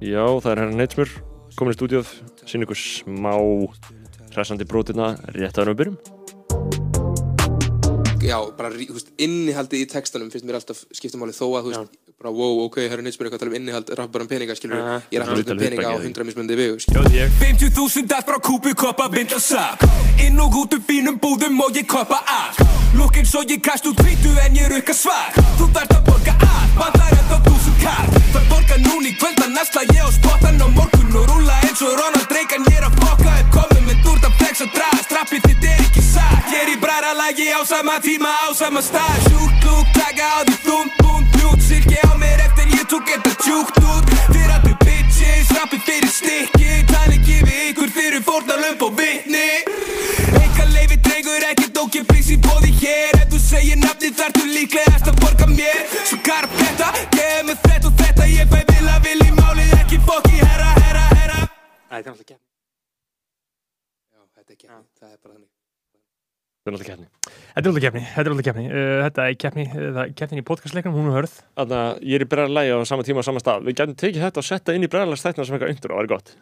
Já, það er herra Neitsmur komin í stúdíóð, sín ykkur smá hressandi brotina rétt að við byrjum. Já, bara, þú veist, innihaldið í textanum finnst mér alltaf skipta máli þó að, þú veist, bara, wow, ok, herra Nýtsmjör eitthvað að tala um innihald, rapp bara um peninga, skilur Aha. ég er er alltaf lítil um peninga á hundra mismunandi vegu, skilur Sjóð ég. 50.000 allt frá kúpu koppa vinda sak Inn og út úr fínum búðum og ég koppa allt Lukk eins og ég kast út hvítu en ég rukka svart. Þú þarft að borga allt, vantar ennþá þúsund kall Það borga núni í kvöld að næsla ég á spottan á morgun Og rúla eins og Ronald Reagan. Ég er að fokka upp þú ert að flex og draga, strappið þitt er ekki satt. Ég er í bræra lagi á sama tíma á sama stað. Sjúkt lúk, taka á því þúm, búm, bjút Silki á mér eftir ég tók þetta tjúkt út. Að þau bitches, rappið fyrir stikki Tali gefi ykkur fyrir fórnarlömp og vitni. Eika leifi drengur ekkert ókipis í bóði hér. Ef þú segir nafni þar þú líklegast að borga mér Það er alltaf keppni. Já, þetta er ekki, það er bara þannig Það er alltaf keppni. Þetta er alltaf keppni, þetta er alltaf keppni uh, Þetta er keppni, uh, keppnin í podcastleikunum, hún er hörð Þannig að ég er í bregðarlægi á sama tíma og sama stað. Við gætum tekið þetta og setta inn í bregðarlægstættina sem eitthvað undur og það er gott.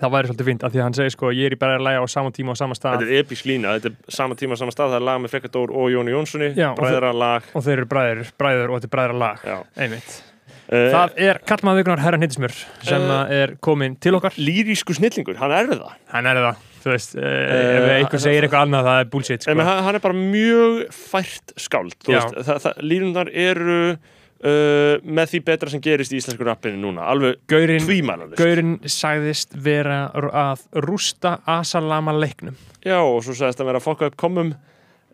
Það væri svolítið fínt, af því að hann segir sko ég er í bara að læga á sama tíma og sama stað Þetta er episk lína, þetta er sama tíma og sama stað, það er lag með Frekadór og Jóni Jónssoni, Já, og bræðra lag. og þeir eru bræður, bræður og þetta er bræðra lag Já. einmitt Það er kallmaðvíkunar herran hittismjör sem Eh, er komin til okkar. Lýrísku snillingur, hann er það. Hann er það, þú veist Eh, ef einhver segir eitthvað annað það er bullshit sko. hann, hann er bara mjög fært skáld línundar eru uh, með því betra sem gerist í íslensku rappinu núna, alveg tvímælanist Gaurinn sagðist vera að rústa Asalama leiknum. Já, og svo sagðist að vera að fokka upp komum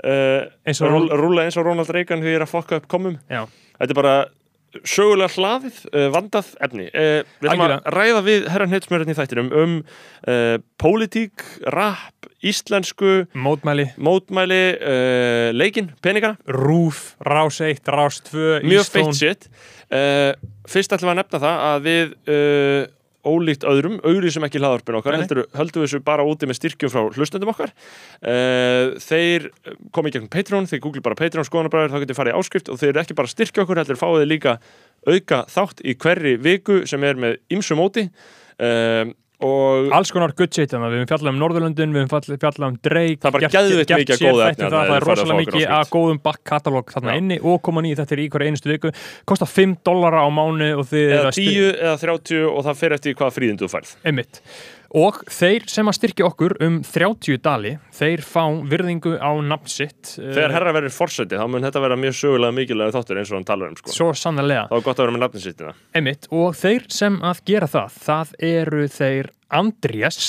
uh, eins rúlla eins og Ronald Reagan því er að fokka upp komum Já. Þetta er bara sögulega hlaðið, uh, vandað efni. Uh, Við ætlum að ræða við herran heitsmjörðin í þættinum um uh, pólitík, rap, íslensku mótmæli, mótmæli, uh, leikin, peningana. Rúf, rás 1, rás 2 mjög Ístón. feitt shit. Uh, fyrst ætlum við að nefna það að við ólíkt öðrum, auglýsum ekki hlaðarpinu okkar, heldur, höldum við þessu bara úti með styrkjum frá hlustendum okkar. Uh, þeir komið gegnum Patreon, þeir googli bara Patreon skoðanabræður, þá getur farið í áskrift og þeir eru ekki bara styrkja okkur, heldur fáið þið líka auka þátt í hverri viku sem er með ymsu móti. Uh, og alls konar good shit þannig við höfum fjallað um Norðurlöndin, við höfum fjallað um Drake Það er bara gert mikið góðu þætti efni það, það er að rosalega mikið að góðum back-katalóg þarna inni og koma nýju þetta er í hverju einustu viku. Kostar 5 dollara á mánu eða eru að 10 eða 30 og það fer eftir hvaða fríðin þú færð. Einmitt. Og þeir sem að styrkja okkur um 30 dali, þeir fá virðingu á nafn sitt. þegar eh, herra verður forseti, þá mun þetta vera mjög sögulega mikilvæg þáttur eins og hann talar um sko. Svo sannlega. þá er gott að vera með nafninsýttina Einmitt. Og þeir sem að gera það, það eru þeir Andrés,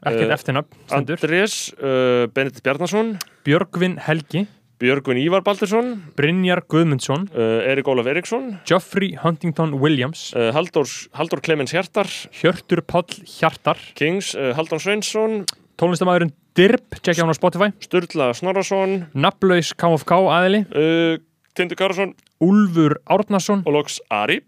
ekkert Eh, eftirnafn, Andrés, uh, Benedikt Bjarnason Björgvin Helgi, Björgun Ívar Baldursson. Brynjar Guðmundsson, uh, Erik Ólaf Eriksson. Geoffrey Huntington Williams, uh, Halldór, Halldór Clemens Hjartar. Hjörtur Páll Hjartar, Kings, uh, Halldór Sveinsson. Tónlistamæðurinn Dirb, tjekkja hann á Spotify, Sturla Snorarsson Nafnlaus KFK aðili, Tindur Karlsson. Úlfur Árnason, og loks Ari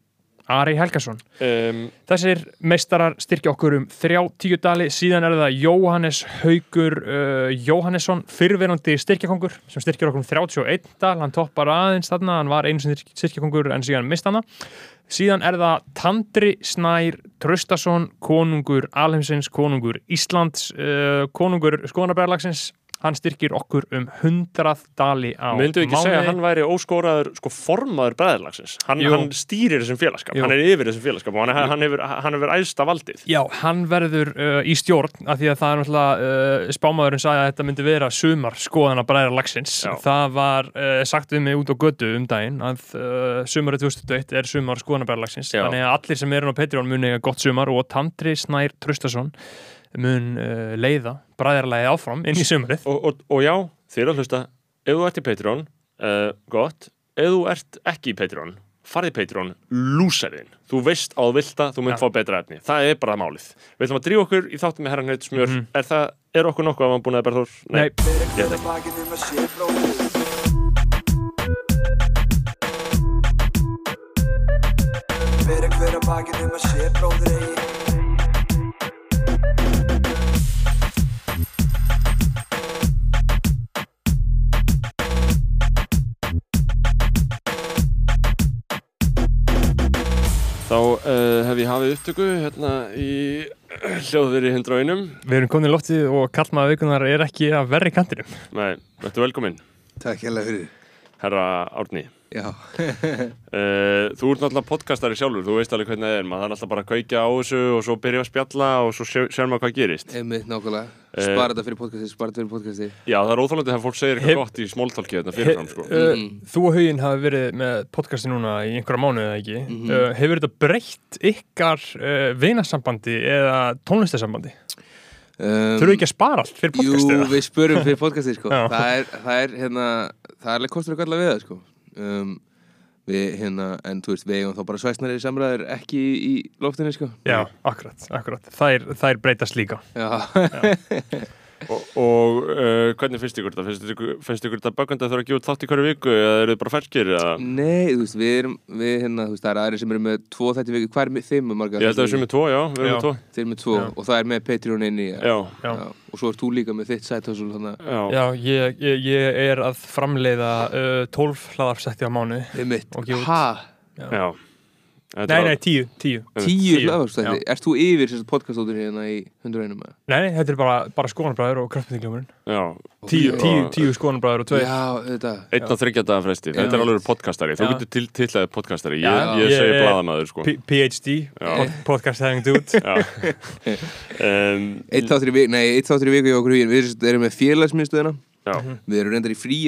Ari Helgason. um, Þessir meistarar styrkja okkur um 30 dali, síðan er það Jóhannes Haugur uh, Jóhannesson, fyrrverandi styrkjakongur sem styrkjar okkur um 31 dal, hann toppar aðeins þarna, hann var einu styrkjakongur en síðan mist hana. Síðan er það Tandri Snær Traustason, konungur Alheimsins, konungur Íslands, uh, konungur skoðanabæðarlagsins, hann styrkir okkur um 100 dali á myndu ekki segja að hann væri óskóraður sko formaður bræðarlagsins hann, hann stýrir þessum félagskap, Jú. hann er yfir þessum félagskap og hann, hann, hefur, hann hefur æðsta valdið Já, hann verður uh, í stjórn af því að það er náttúrulega uh, spámaðurinn sagði að þetta myndi vera sumar skoðan að bræðra lagsins. Já. Það var uh, sagt við mig út á götu um daginn að uh, sumarið 2021 er sumar skoðan að bræðra lagsins. Já. Þannig að allir sem eru á Patreon muni eiga gott sumar og Tandri Snær Trustason mun uh, leiða bræðarlægi áfram inn í sumarið. og, og, og já, eru að hlusta ef þú ert í Patreon, uh, gott ef þú ert ekki í Patreon farið í Patreon, lúserinn þú veist á það, þú mynd Já. fá betra efni það er bara málið. Við ætlum að drífa okkur í þáttum með herran smjör, Mhm. er það er okkur nokkuð að maður búin að berða þór? Nei. ég veit ekki. Fyrir hver að bakið um að sé bróður eigi Þá uh, hef ég hafið upptöku hérna í hljóðveri hindra einum. Við erum komin í loftið og kallmaða vikunar er ekki að verri kantinum. Nei, þetta velkomin, Takk hérlega fyrir herra Árni. Já, Uh, þú ert náttúrulega podcastari sjálfur, þú veist alveg hvernig það er, maður þarf alltaf bara að kveikja á þessu og svo byrja að spjalla og svo sér, maður hvað gerist. einmitt nákvæmlega Eh. Spara þetta fyrir podcasti, spara þetta fyrir podcasti Já, það er óþálandi þegar fólk segir eitthvað gott í smóltálki þetta fyrirfram, sko. Uh, Þú og Huginn hafi verið með podcasti núna í einhverja mánuði eða ekki. uh, hefur þetta breytt ykkar uh, vinasambandi eða tónlistasambandi? um, Þurfu ekki að spara allt fyrir Jú, podcastið? við spörum fyrir podcasti sko. Það, er, það er hérna Það er um, Við hérna En þú veist, við eigum þá bara svæsnari samræður ekki í, í loftinu sko. Já, akkurat, akkurat. Þær, þær breytast líka. Já, Og, og uh, hvernig finnst ykkur þetta? Finnst ykkur, finnst ykkur þetta böggandi að þurfa að gefa út þátt í hverju viku eða eru þið bara ferskir? Eða? Nei, þú veist, við erum við, hérna, þú veist, það er aðri sem eru með tvo þætti viku Hvað er með þeim margar? Ég held að við sem er tvo, já, við erum með tvo. Þeir eru með tvo Já. og það er með Patreon inni já. Já, Já. Og svo ert þú líka með þitt að já. Já, ég, ég, ég er að framleiða uh, 12 hlaðarsetti á mánu. Ha? já. Þetta Nei, nei, 10, 10. Tíu Tíu, hlaðvarpstætti? Ert þú yfir sérst podcastóttur hérna í 101 með? Nei, nei, þetta er bara, bara skoðanbræður og 10, Ok. 10, 10 skoðanbræður og 2. Já, þetta einn og þryggja daga fresti. Þetta er alveg podcastari. Þú getur til, tillaðið podcastari. Ég, ég Ég segi bladamæður, sko. PhD, Já. pod podcast having dude. Já. Eitt þáttur í viku, nei, eitt þáttur í viku hjá okkur huginn Við erum með félagsmiðstöðina já. Við erum reyndar í frí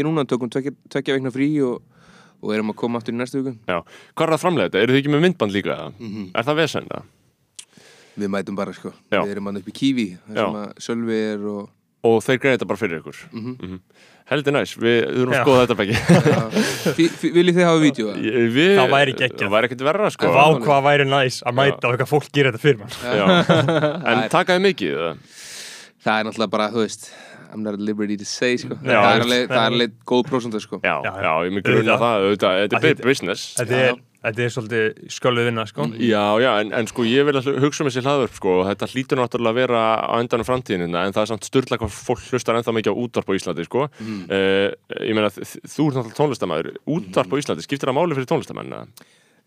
og, erum að koma aftur í næstu viku Já, hvað er það að framlega þetta? Eru þið ekki með myndband líka? Mhm. Er það vesen það? Við mætum bara, sko Já. Við erum hann upp í Kífi, þar Já. sem að Sölvi er og Og þeir greiða þetta bara fyrir ykkur? Mm -hmm. Heldur næs, við þurfum að skoða þetta begge. Viljið þið hafa vídeo? Það væri geggjað. Það væri ekkert verra, sko. Vá hvað væri næs að mæta og eitthvað fólk gera þetta fyrir. En takaði mikið, eða? Það er náttúrulega bara, þú veist I'm not at liberty to say, sko Nei, Það er já, alveg, það er alveg góð prósenta, sko Já, Já, já, já. ég mig grunna það, auðvitað, þetta er business. Þetta er, þetta er svolítið skölluð vinna, sko. Já, já, en, en sko ég vil að hugsa um þessi hlaðvörp sko, og þetta hlýtur náttúrulega að vera á endanum framtíðinina, en það er samt styrla hvað fólk hlustar ennþá mikið á útvarp á Íslandi sko. Mm. uh, ég meina, þú ert náttúrulega tónlistamæður útvarp á Íslandi, skiptir það máli fyrir tónlistamæðina?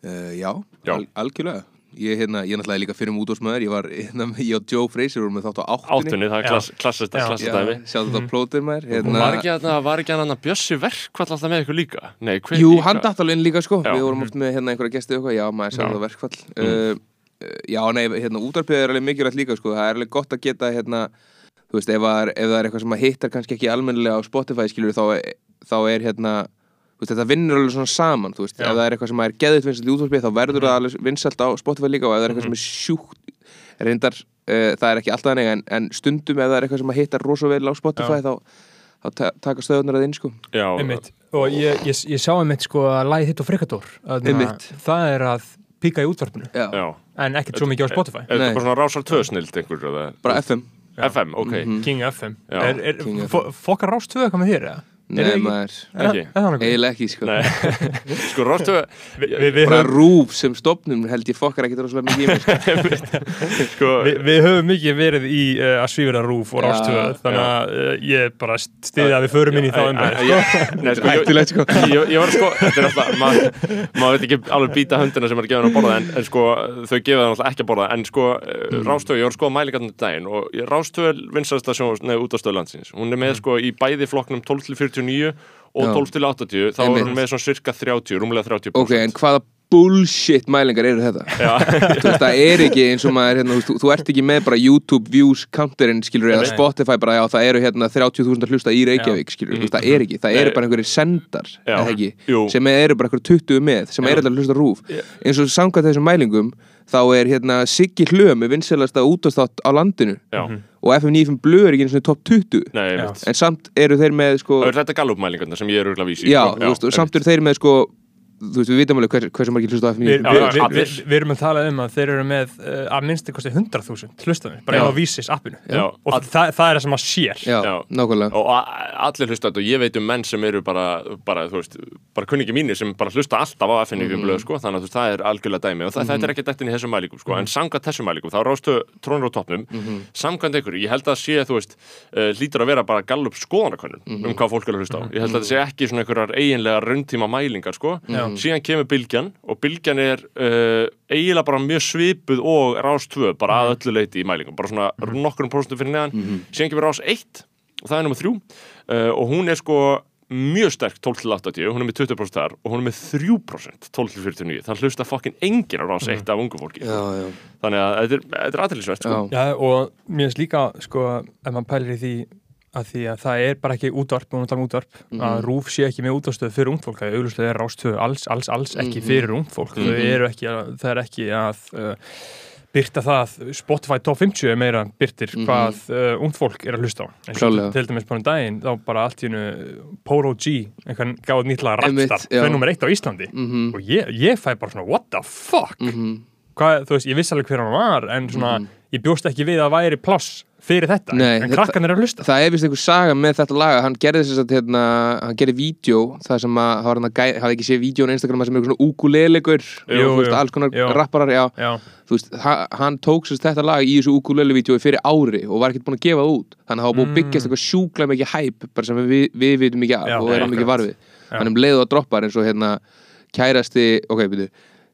uh, Já, Já. Al algjörlega Ég, hérna, ég náttúrulega líka fyrir um útvarsmaður Ég var, hérna, ég og Joe Fraser vorum með þátt á áttunni. Áttunni, það er klassist, dæmi. sjálf þetta plótir maður hérna, var ekki að var ekki hann að Bjössi verkvall alltaf með ykkur líka? Nei, hver Jú, líka? hann datt alveg inn líka sko. Já. Við vorum oft með hérna einhverja gesti og eitthvað. Já, maður sjálf Já. það verkfall. Uh, uh, Já, nei, hérna útvarpið er alveg mikilvægt líka sko. Það er alveg gott að geta hérna Þú veist, ef, er, ef það er eitthvað sem að hittar kannski ekki almennilega á Spotify skilur þá, þá er hérna veist, þetta vinnur alveg svona saman, Já. ef það er eitthvað sem er geðut vinsalt í útvarpið, þá verður það alveg vinsalt á Spotify líka og ef það er eitthvað sem er sjúkt, reyndar, uh, það er ekki alltaf þannig, en, en stundum ef það er eitthvað sem að hittar rosa vel á Spotify, þá, þá ta taka stöðunar að inn, sko. Já, Einmitt. Og ég, ég, ég sá einmitt sko að lagið hitt og frikadór. Það er að píka í útvarpinu. Já, já En ekkert svo mikið á Spotify. Er þetta bara svona rásar tvösnild einhver? eða? bara FM. FM, ok King FM. Já, er, er, King fo- Fokkar rást tvö eitthvað með þér, eða? Nei maður, eiginlega ekki sko. Sko róttu Bara rúf sem stopnum held ég fokkar ekki droslega mikið sko. sko- við vi höfum mikið verið í uh, að svífira rúf og róttu þannig að uh, ég bara stiði að við förum inn í þá Ættilegt sko. sko. Ég sko. var sko, þetta er alltaf maður veit ekki alveg býta höndina sem er gefin að borða en sko þau gefa það alltaf ekki að borða en sko eh, mm. rástöðu, ég var sko að mæli gætnum daginn og rástöðu vinstastasjónus neðu út á stöðlandsins hún er með mm. sko í bæði floknum 12-14 79 og 12 til 80 þá er hún með svona cirka 30, rúmlega 30% Ok, en hvaða bullshit mælingar eru þetta? þú veist, það er ekki eins og maður hérna, þú, þú ert ekki með bara YouTube views counterinn, skilur, eða Spotify bara já, það eru hérna 30.000 hlusta í Reykjavík, skilur mm. það er ekki, það eru bara einhverjir sendar eða ekki, Jú. sem eru bara einhverjir 20 með sem eru alltaf hlusta rúf eins og samkvæmt þessum mælingum þá er hérna Siggi Hlöð með vinselasta útastátt á landinu. Já, og FM 95 Blöð er ekki eins og top 20, nei, Já. en samt eru þeir með, sko, Það er þetta galupmælingarna sem ég er auðvitað vísi já, þú veist, og samt eru þeir með, sko, þú veist, við vitum alveg hvers, hversu margir hlusta á FM Við 95 Já, vi, vi, vi, erum að tala um að þeir eru með uh, að minnst kosti 100.000 hlustanir, bara á Vísis appinu. Já. og það, það er það sem maður sér. Já, Já. nákvæmlega. Og allir hlusta þetta og ég veit um menn sem eru bara, bara þú veist, bara kunningi mínir sem bara hlusta alltaf á FNF Mhm. um blöð, sko, þannig að þú veist, það er algjörlega dæmi. Og það, þetta er ekki dættin í þessum mælingum, sko, en samkvæmt þessum mælingum, þá rástu trónur á toppnum, Mhm. samkvæmt ykkur, ég held að sé, þú veist, uh, lítur að vera bara gallup skoðanakönnun Mhm. um hvað fólk að að Já. síðan kemur bylgjan og bylgjan er uh, eiginlega bara mjög svipuð og rás 2 bara að öllu leiti í mælingum bara svona Mhm. nokkrum prósentum fyrir neðan síðan kemur rás 1 og það er nummer 3 uh, og hún er sko mjög sterk 12 til 80, hún er með 20% þar og hún er með 3% 12 til 49 það hlusta fokkin enginn á rás 1 af ungu fólki Já, já, þannig að þetta er, þetta er aðeinsvært sko. já, Já, og mér finnst líka, sko, ef maður pælir í því að því að það er bara ekki útvarp, um útvarp, að RÚF sé ekki með útvarstöð fyrir ungd fólk, það er auglustlega er rástöð alls, alls, alls ekki fyrir ungd fólk. Þau eru ekki að, það er ekki að uh, byrta það, Spotify Top 50 er meira byrtir hvað uh, ungd fólk er að hlusta á, eins og til dæmis bara um daginn, þá bara allt í hennu Poro G, einhvern gáð rapstar, já. þau er nummer eitt á Íslandi. Mhm. og ég, ég fæ bara svona, what the fuck? Hvað, þú veist, ég vissi alveg hver hann var en svona, ég bjóst ekki við að væri pláss fyrir þetta. Nei, en krakkan er að hlusta. Það er vist einhver saga með þetta laga Hann gerði þess að hérna, Hann gerði vídeo Það sem að, hann hafði ekki séð vídeo á Instagram sem er eitthvað svona ukulelegur og Jú, veist, alls konar Jú. rapparar já, Já, veist, ha, hann tók sérst þetta lag í þessu ukulele-vídeói fyrir ári og var ekkert búin að gefa það út. Þannig að það var búin að byggjast eitthvað sjúklega mikið hæp sem við, við vitum ekki af Já, og erum ekki varfið. Hann um leiðu að droppar eins og hérna kærasti, ok, byrju.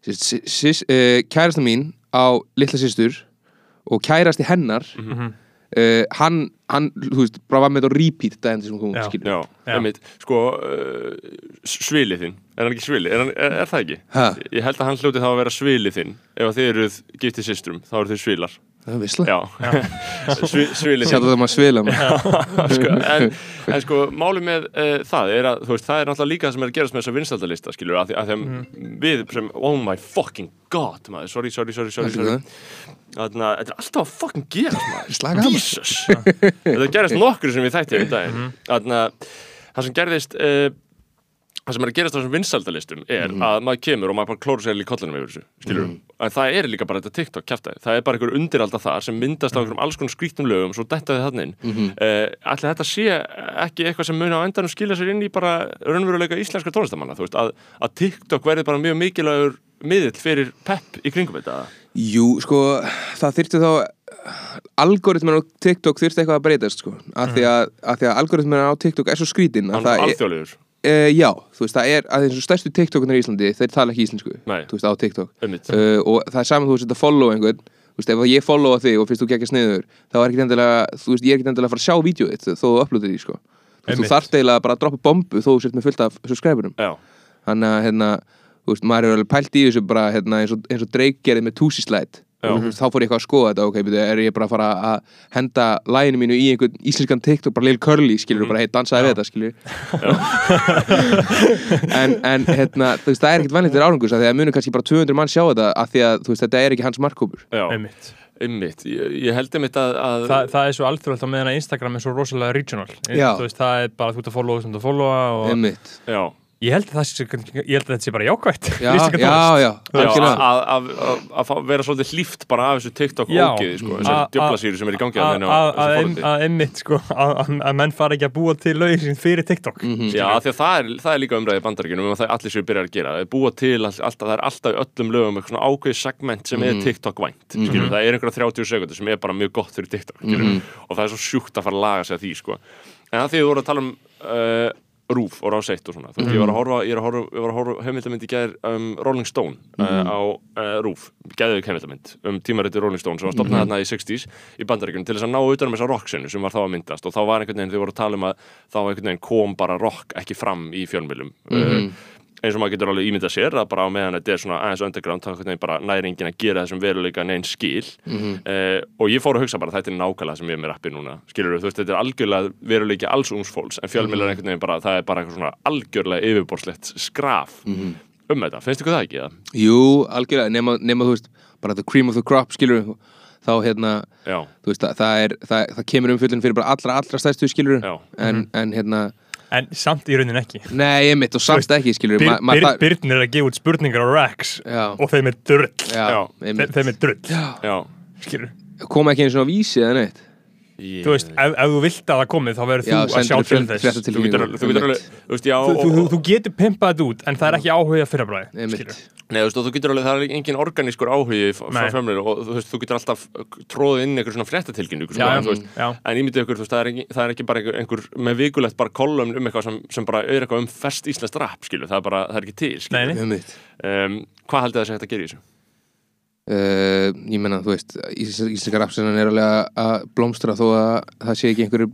Uh, kærasta mín á litla systur og kærasti hennar Mhm. uh, hann, hann, þú veist, bara var með þetta repeat daginn sem hún Já. skilur Já, Já. einmitt, sko uh, svilið þinn, er hann ekki svilið? Er, hann, er, er það ekki? Ha? Ég held að hann hljóti þá að vera svilið þinn ef að þið eruð giftið systrum, þá eru þið svilar það er vissla, Já, Svi, svilið sjá þinn þetta maður svila maður. sko, en, en sko, máli með uh, það er að, þú veist, það er náttúrulega líka það sem er að gerast með þessa vinstaldalista, skilur að því að þeim við sem, oh my fucking god maður, sorry, sorry, sorry, sorry, í sorry. Þannig að þetta er alltaf að fucking gerast maður. Slaka á, maður. Jesus. Þetta gerist nokkru sem við þætti um daginn Þannig að það sem gerðist uh, það sem er að gerast á þessum vinsaldalistum er að maður kemur og maður bara klóra sér í kollinum yfir þessu, skilur en það er líka bara þetta TikTok kjaftaði, það er bara einhver undiralda þar sem myndast á einhverjum alls konar skrýttum lögum svo dettaði þannig inn. Mm ætli þetta sé ekki eitthvað sem muni á endanum skilja sér inn í bara raunveruleika íslenska tónlistamanna, þú veist, að, að TikTok verði bara mjög mikilvægur miðill fyrir pepp í kringum þetta? Jú, sko, það þyrfti þá algoritminn á TikTok þyrfti eitthvað að breytast sko, af því að, að, því að e, já, þú veist, það er að og stærstu TikTokunar í Íslandi, þeir tala ekki íslensku Nei. þú veist, á TikTok. Uh, og það er saman þú veist að follow einhvern þú veist, ef ég followa þig og finnst þú geggja sniður þá er ekki endilega, þú veist, ég er ekki endilega að fara að sjá vídeo þitt þó þú uploadir því, sko. Þú, þú þarft eiginlega bara að droppa bombu þó þú sért með fullt af subscriberum. Þannig að, hérna, þú veist, maður er alveg pælt í þessu bara, hérna, eins og, og Drake gerði með Já. Og þá fór ég eitthvað að skoða þetta, ok, byrju, er ég bara að fara að henda læginu mínu í einhvern íslenskan TikTok, bara Lil Curly, skilur, bara, hei, dansaði við þetta, skilur en, en, hérna, þú veist, það er ekkert vanlegt fyrir árangus, af því að munum kannski bara 200 mann sjá þetta, af því að, þú veist, þetta er ekki hans markkópur einmitt. Einmitt. Ég, ég held einmitt að, að Þa, það er svo alþjóðalt á meðan að Instagram er svo rosalega regional. Já. Þú veist, það er bara þú ert að followa sem þú followa og Einmitt. já, ég held að það sé, ég held að þetta sé bara jákvætt. Já, já, já, Já, að, að, að, að vera svolítið hlýft bara af þessu TikTok Já. ógeði sko, a- djöflasýru sem er í gangi að, að, þessu að, að einmitt sko að, að, að menn fara ekki að búa til sín fyrir TikTok. Já, af því að það er, það er líka umræðið í bandaríkjunum um að það allir séu byrjar að gera, það er búa til all, alltaf, það er alltaf í öllum lögum eitthvað svona ákveðið segment sem er TikTok vænt mm það er einhverja 30 sekundur sem er bara mjög gott fyrir TikTok mm og það er svo sjúkt að fara að laga sig að því sko. en að því við vorum að tala um uh, Rúf og Rás 1 og svona. Veist, ég var að horfa, ég er að horfa, ég var að horfa heimildamynd í gær um, Rolling Stone uh, á uh, Rúf, geðveik heimildamynd um tímariti Rolling Stone sem var stopnað þarna í 60s í bandaríkjunum til þess að ná utan um þessa rocksenu sem var þá að myndast. Og þá var einhvern veginn, þau voru að tala um að þá einhvern veginn kom bara rock ekki fram í fjölmjölum uh, eins og maður getur alveg ímyndað sér að bara á meðan þetta er svona aðeins underground þá einhvern veginn bara næri enginn að gera þessum veruleika neinn skil. Uh, og ég fór að hugsa bara þetta er nákvæmlega sem ég er með rappi núna skilur þú veist þetta er algjörlega veruleiki alls ungsfólks en fjölmjölar einhvern veginn bara það er bara eitthvað svona algjörlega yfirborslegt skraf um þetta, finnst ykkur það ekki? eða? Jú, algjörlega, nema, nema, þú veist, bara the cream of the crop, skilur þá, hérna, Já, þú veist, það, það er, það, það kemur umfyllin fyrir bara allra, allra stærstu, skilur en, en, hérna, en samt í raunin ekki. Nei, ég mitt og samt ekki, skilur Byr, byr, Byrnir er að gefa út spurningar á Rex Já. og þeim er drull. Já. Þe, þeim er drull. Já. Skilur koma ekki einu svona vísi eða neitt Ég- þú veist, ef, ef þú vilt að það komið þá verður þú að sjá til þess. Þú getur, þú getur alveg, þú veist, já þú, þú, þú, getur pimpað þetta út en það er ekki áhuga fyrirbræði. Nei, þú veist, þú getur alveg, það er engin organískur áhugi frá fjölmjölur og þú veist, þú getur alltaf tróðið inn einhver svona fréttatilkynningu Já, sko, en ímyndið ykkur, þú veist, það er ekki, það er ekki bara einhver, einhver með vikulegt bara kolumn um eitthvað sem, sem bara eitthvað um fest íslenskt rap, skilu, það er bara, það er ekki til. Um, hvað haldið það að segja þetta að gera í þessu? Uh, ég menna, þú veist ís- íslenska rapsinnan er alveg að- blómstra þó að það sé ekki einhverju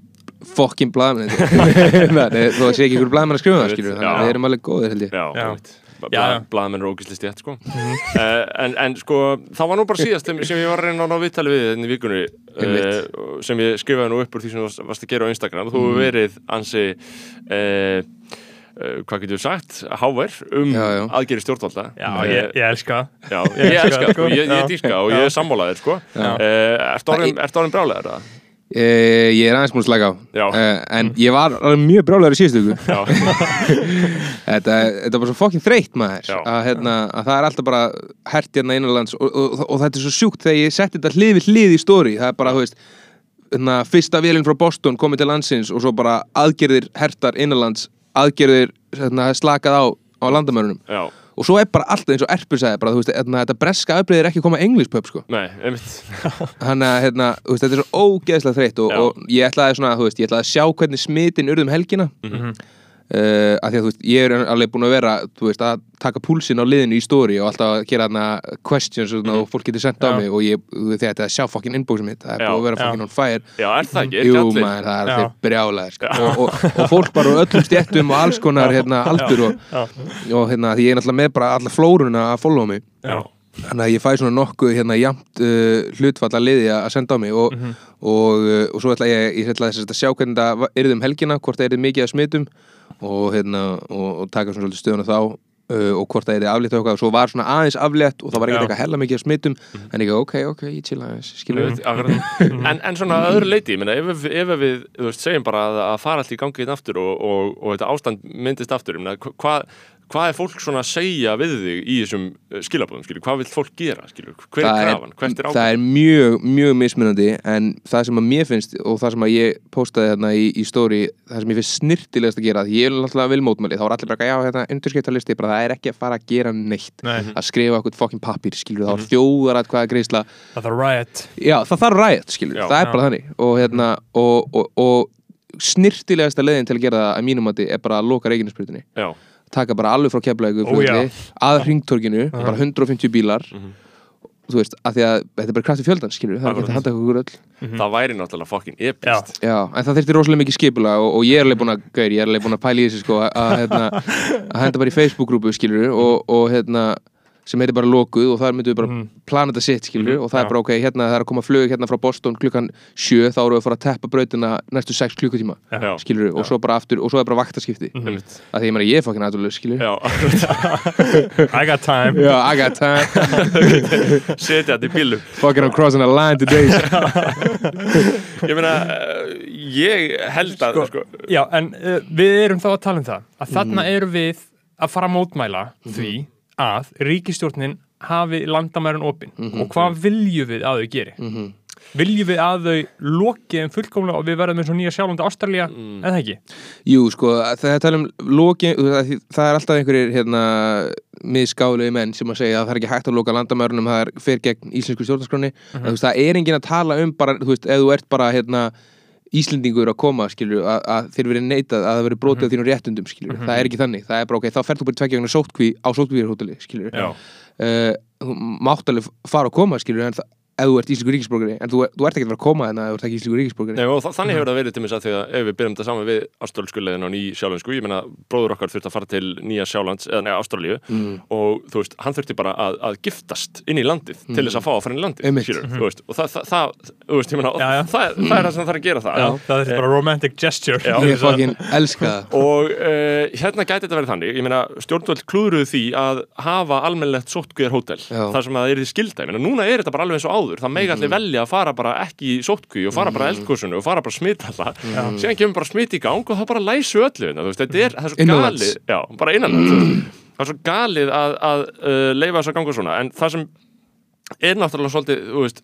fokkin blaðmenn þó að sé ekki einhverju blaðmenn að skrifa það skilur þannig að við erum alveg góðir held ég Já, Já. einmitt. Bla- Já, já. blaðamenn eru ógæsli stjætt sko. uh, en, en sko það var nú bara síðast sem sem ég var að reyna að ná viðtali við þenni vikunni uh, sem ég skrifaði nú upp úr því sem þú varst- að gera á Instagram þú hefur verið ansi uh, hvað getur við sagt hávær um Já, já. aðgeri stjórnvalda Já, Eh, ég, ég elska það Já, Ég ég elska sko, ég, ég Já. dýrka og ég er sammálaðir sko Já. uh, Ertu orðin, brálegar það? Uh, ég er aðeins múin að slaka á Já. uh, En ég var alveg mjög brjálæður í síðustu viku Já, Þetta, þetta er bara svo fokkin þreytt maður Já. að, hérna, að það er alltaf bara hert hérna innanlands og, og, og, þetta er svo sjúkt þegar ég setti þetta hlið við hlið í stóri það er bara, þú veist hérna, fyrsta vélinn frá Boston komið til landsins og svo bara aðgerðir hertar innanlands aðgerðir hérna, slakað á á landamörunum já, og svo er bara alltaf eins og Erpur sagði bara, þú veist, hérna, þetta breska afbreyðir ekki að koma English pub sko. nei, einmitt þannig að hérna, þú veist, þetta er svo ógeðslega þreytt og, Já. og ég ætlaði svona, þú veist, ég ætlaði að sjá hvernig smitin urðum helgina Mhm. Uh, af því að þú veist, ég er alveg búin að vera þú veist, að taka púlsinn á liðinu í stóri og alltaf að gera þarna questions mm. og fólk getur sendt á mig og ég, þetta að sjá fokkin inboxum mitt það er búin að vera fokkin on fire. Já, er það ekki? Jú maður, það er brjálæðir sko. og, og, og fólk bara öllum stjettum og alls konar hérna, aldur og, og hérna, því ég er náttúrulega með bara alla flóruna að followa mig. Já, þannig að ég fæ svona nokkuð hérna jamt uh, hlutfall að liði að senda á mig og, og, uh, og svo ætla ég, ég ætla að sjá hvernig það er um helgina, hvort það er mikið að smitum og, hérna, og, og taka svona stöðuna þá uh, og hvort það er aflétt og eitthvað. Og svo var svona aðeins aflétt og það var ekkert eitthvað hella mikið að smitum. En ég ok, ok, ég chilla aðeins akkurat. en, en svona öðru leiti, ég meina, ef, ef við þú veist, segjum bara að, að fara allt í gangi inn aftur og, og, og þetta ástand myndist aftur, hvað hvað er fólk svona að segja við þig í þessum uh, skilabóðum, skilju, hvað vil fólk gera, skilju, hver er krafan, hvert er það ákvæm er mjög, mjög mismunandi en það sem að mér finnst og það sem að ég postaði hérna í, í stóri það sem ég finnst snirtilegast að gera því ég er alltaf vil mótmæli, þá er allir bara já, hérna, undirskiptalisti, bara það er ekki að fara að gera neitt. Nei. að skrifa okkur fokkin pappir skilur, þá er þjóðar að hvaða greiðsla Það er riot. Já, það þarf ræðt, skilur, Já. það er bara að að að að Já, taka bara alveg frá keflavíku Ó, já. að hringtorkinu, bara 150 bílar. Mhm. þú veist, af því að þetta er bara krafti fjöldan, skilur, það er ekki að handa okkur öll. Það væri náttúrulega fokkin epist Já, en það þurfti rosalega mikið skipula og, og ég er alveg búin að, gaur, ég er alveg búin að pæla í þessu sko, að, að, hérna, að henda bara í Facebook-grúpu skilur og, og hérna sem heitir bara lokuð og þar myndum við bara Mhm. plana þetta sitt skilur og það Já. er bara ok, hérna það er að koma flug hérna frá Boston klukkan sjö þá erum við að fara að teppa brautina næstu sex klukkutíma Já, skilur og svo bara aftur og svo er bara vaktaskipti. Einmitt. Að því ég meina ég er fokkin aðlulega skilur Já, I got time. Já, I got time, setja þetta í bílum fucking I'm crossing a line today. Ég meina, uh, ég held að, sko, Já, en uh, við erum þá að tala um það að þarna erum við að fara að mótmæla því að ríkistjórnin hafi landamærin opinn og hvað viljum við að þau geri? Viljum við að þau loki þeim fullkomlega og við verðum eins og nýja sjálfandi Ástralía, mm. eða ekki? Jú, sko, það er um loki, það, það er alltaf einhverjir hérna, miðskálegu menn sem að segja að það er ekki hægt að loka landamærunum það er fyrir gegn íslensku stjórnarskráni en þú veist, það er enginn að tala um bara, þú veist, ef þú ert bara hérna, Íslendingur að koma, skilur, að, að þeir verið neitað að það verið brotið á þínum réttundum, skilur, það er ekki þannig, það er bara ok, þá ferð þú bara tveggja vegna sótkví á sótkvíðarhóteli, skilur, uh, þú mátt alveg fara og koma, skilur, en það, ef þú ert íslensku ríkisborgari, en þú, þú ert ekki að vera að koma en ef þú ert ekki íslensku ríkisborgari. Nei, og þa- þannig hefur það verið til mér að því að ef við byrjum þetta saman við Ástralsku leiðin á ný sjálfensku, ég meina bróður okkar þurfti að fara til nýja Sjálands, eða nei, Ástralíu Mm. og þú veist, hann þurfti bara að, að giftast inn í landið til þess að fá að fara inn í landið skilur, þú veist, og það, það, það, veist, ég meina, og Já, já. það, það er það sem það er að gera það það er bara romantic gesture Já. Ég fucking elska það. og uh, hérna gæti þetta verið þannig ég meina, stjórnvöld klúðruðu því að hafa almennlegt sóttkvíðar hótel Já. þar sem að það er því skilda, ég meina, núna er þetta bara alveg eins og áður það megi allir velja að fara bara ekki í sóttkví og fara bara eldkursunu og fara bara smita alla síðan kemur bara smit í gang og þá bara læsu öllu hérna, þetta er, það er svo galið já, bara innanlands. Það er svo galið að, að uh, leifa þess að ganga svona en það sem er náttúrulega svolítið, þú veist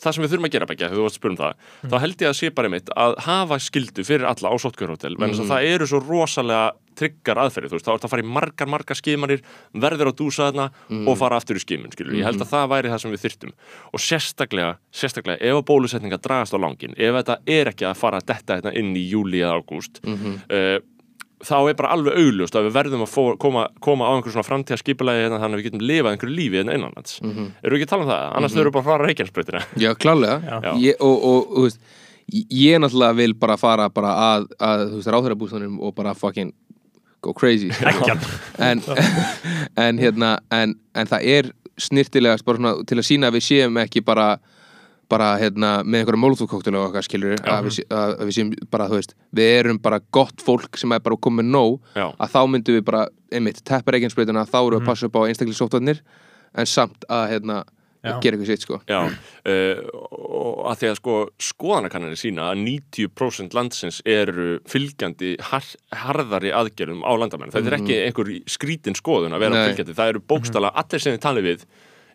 það sem við þurfum að gera þegar þú varst að spura um það þá held ég að sé bara mitt að hafa skildu fyrir alla á sótkjörhótel, mm. Að það eru svo rosalega tryggar aðferði, þú veist, þá er það að fara í margar, margar skimanir, verður á dúsa þarna Mhm. og fara aftur í skimun, skilur ég held að það væri það sem við þyrftum og sérstaklega, sérstaklega ef að bólusetninga dragast á langin, ef þetta er ekki að fara að detta hérna inn í júli eða ágúst Mhm. uh, þá er bara alveg augljóst að við verðum að fó, koma, koma á einhver svona framtíða skipulagi hérna, þannig að við getum lifað einhverju lífi hérna innanlands. Mm -hmm. eru við ekki að tala um það? Annars þau eru bara að fara reikjansbreytina Já, klálega. Já. Ég, og, og, og þú veist, ég náttúrulega vil bara fara bara að, að þú veist, ráðherrabústanum og bara fucking go crazy. En, en hérna en, en það er snirtilegast bara svona til að sína að við séum ekki bara bara hérna með einhverja mólþúkóktul og okkar skilur að við, að, að við séum bara þú veist við erum bara gott fólk sem er bara komið nóg Já. að þá myndum við bara einmitt teppa reikinsbreytuna þá erum við að passa upp á einstaklega sóttvarnir en samt að hérna Já. gera eitthvað sitt sko Já, uh, og að því að sko skoðanakannanir sína að 90% landsins eru fylgjandi har, harðari aðgerðum á landamenn. Þetta er ekki einhver skrítin skoðun að vera Nei. fylgjandi. Það eru bókstala, allir sem þið talið við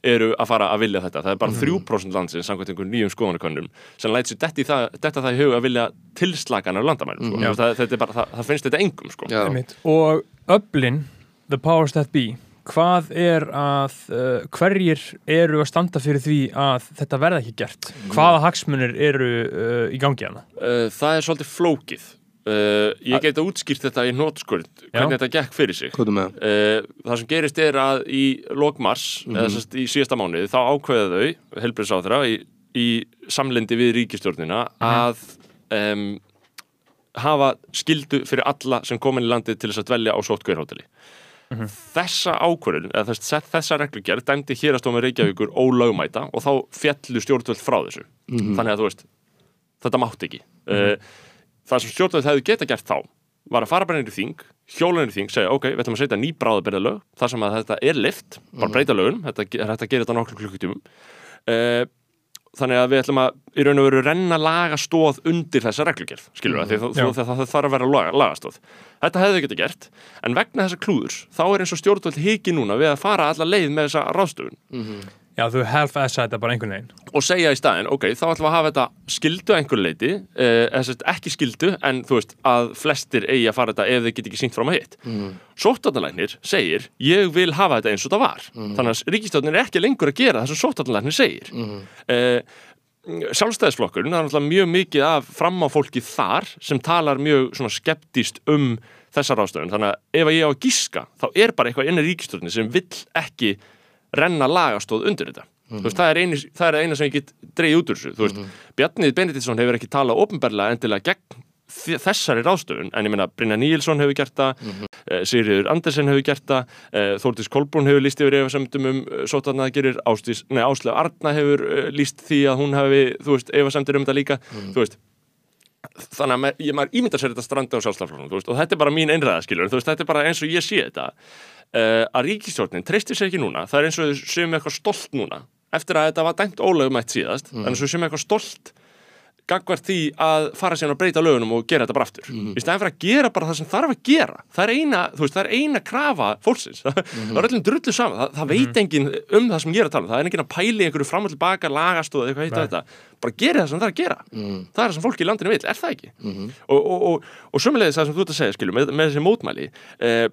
eru að fara að vilja þetta. Það er bara 3% landsins samkvæmt einhver nýjum skoðanakönnum sem læt sér detti það, detta það í hug að vilja tilslakanar landamenn. Sko. Það, þetta er bara, það, það finnst þetta engum sko. Og öflin the powers that be hvað er að uh, hverjir eru að standa fyrir því að þetta verða ekki gert hvaða hagsmunir eru uh, í gangi hana Uh, það er svolítið flókið. Uh, ég geti útskýrt þetta í nótskurð, hvernig þetta gekk fyrir sig. Uh, það sem gerist er að í lokmars, eða sérst í síðasta mánuði, þá ákveða þau, helbriðsáþra, í, í samlendi við ríkistjórnina að um, hafa skildu fyrir alla sem komin í landið til þess að dvelja á sótkveirhóteli. Þessa ákvörðun, eða þess, þessa reglugjörð dæmdi hérastómi Reykjavíkur ólögmæta og þá fjallu stjórnvöld frá þessu. Þannig að þú veist, þetta mátti ekki. Mm það sem stjórnvöld hefðu geta gert þá var að fara bara í þing, hjóla inn í þing, segja ok, við ætlum að setja ný bráðabyrðalög þar sem að þetta er lift, bara breyta lögun þetta er hægt að gera þetta nokkur klukkutímum. Uh, þannig að við ætlum að í raun og veru renna lagastóð undir þessa reglugerð, skilur það, mm, Já. því það, það þarf að vera laga, lagastóð þetta hefðu geta gert, en vegna þessa klúðurs þá er eins og stjórnvöld hiki núna við að fara alla leið með þessa ráðstöfun já þú half-assa þetta bara einhvern veginn og segja í staðinn, ok, þá ætlum við að hafa þetta skildu að einhverju leiti, eh, ekki skildu, en þú veist, að flestir eigi að fara þetta ef þeir get ekki sínt fram að hitt. Mm. Sóttatanlæknir segir, ég vil hafa þetta eins og það var. Þannig að ríkistjórnin er ekki lengur að gera það sem sóttatanlæknir segir. Eh, sjálfstæðisflokkurinn, það er náttúrulega mjög mikið af fram á fólki þar sem talar mjög svona skeptist um þessa ráðstöfun. Þannig að ef að ég á að gíska, þá er bara eitthvað inni ríkistjórnin sem vill ekki renna lagastóð undir þetta. Þú veist, það er, eini, það er eina sem ég get dreigð út úr þessu. Þú veist, Bjarnið Benediktsson hefur ekki talað ofinberlega endilega gegn þessari ráðstöfun, en ég meina Brynja Níelsson hefur gert það, mm -hmm. Sigriður Andersen hefur gert það, uh, Þórdís Kolbrún hefur líst yfir efasemdum um uh, sótarnaðgerir, Áslega Arna hefur uh, líst því að hún hefur, þú veist, efasemdir um þetta líka, þú veist, þannig að maður, maður ímyndar sér þetta strandi á sjálfstaflunum og þetta er bara mín einræða skilur veist, þetta er bara eins og ég sé þetta uh, að ríkistjórnin treystir sér ekki núna. Það er eins og þau séum eitthvað stolt núna. Eftir að þetta var dæmt ólögumætt síðast mm. en eins og þau séum eitthvað stolt gagvart því að fara síðan að breyta lögunum og gera þetta bara aftur. Í stæðan fyrir að gera bara það sem þarf að gera. Það er eina, veist, það er eina krafa fólksins. Það er öllum drullu saman það, það veit enginn um það sem ég er að tala um. Það er enginn að pæli einhverju fram og tilbaka lagastóð eitthvað heitt og þetta. Bara gera það sem það er að gera. Það er það sem fólki í landinu vil, er það ekki? Og, og, og, og sömulegis það sem þú ert að segja skilur, með, með þessi mótmæli eh,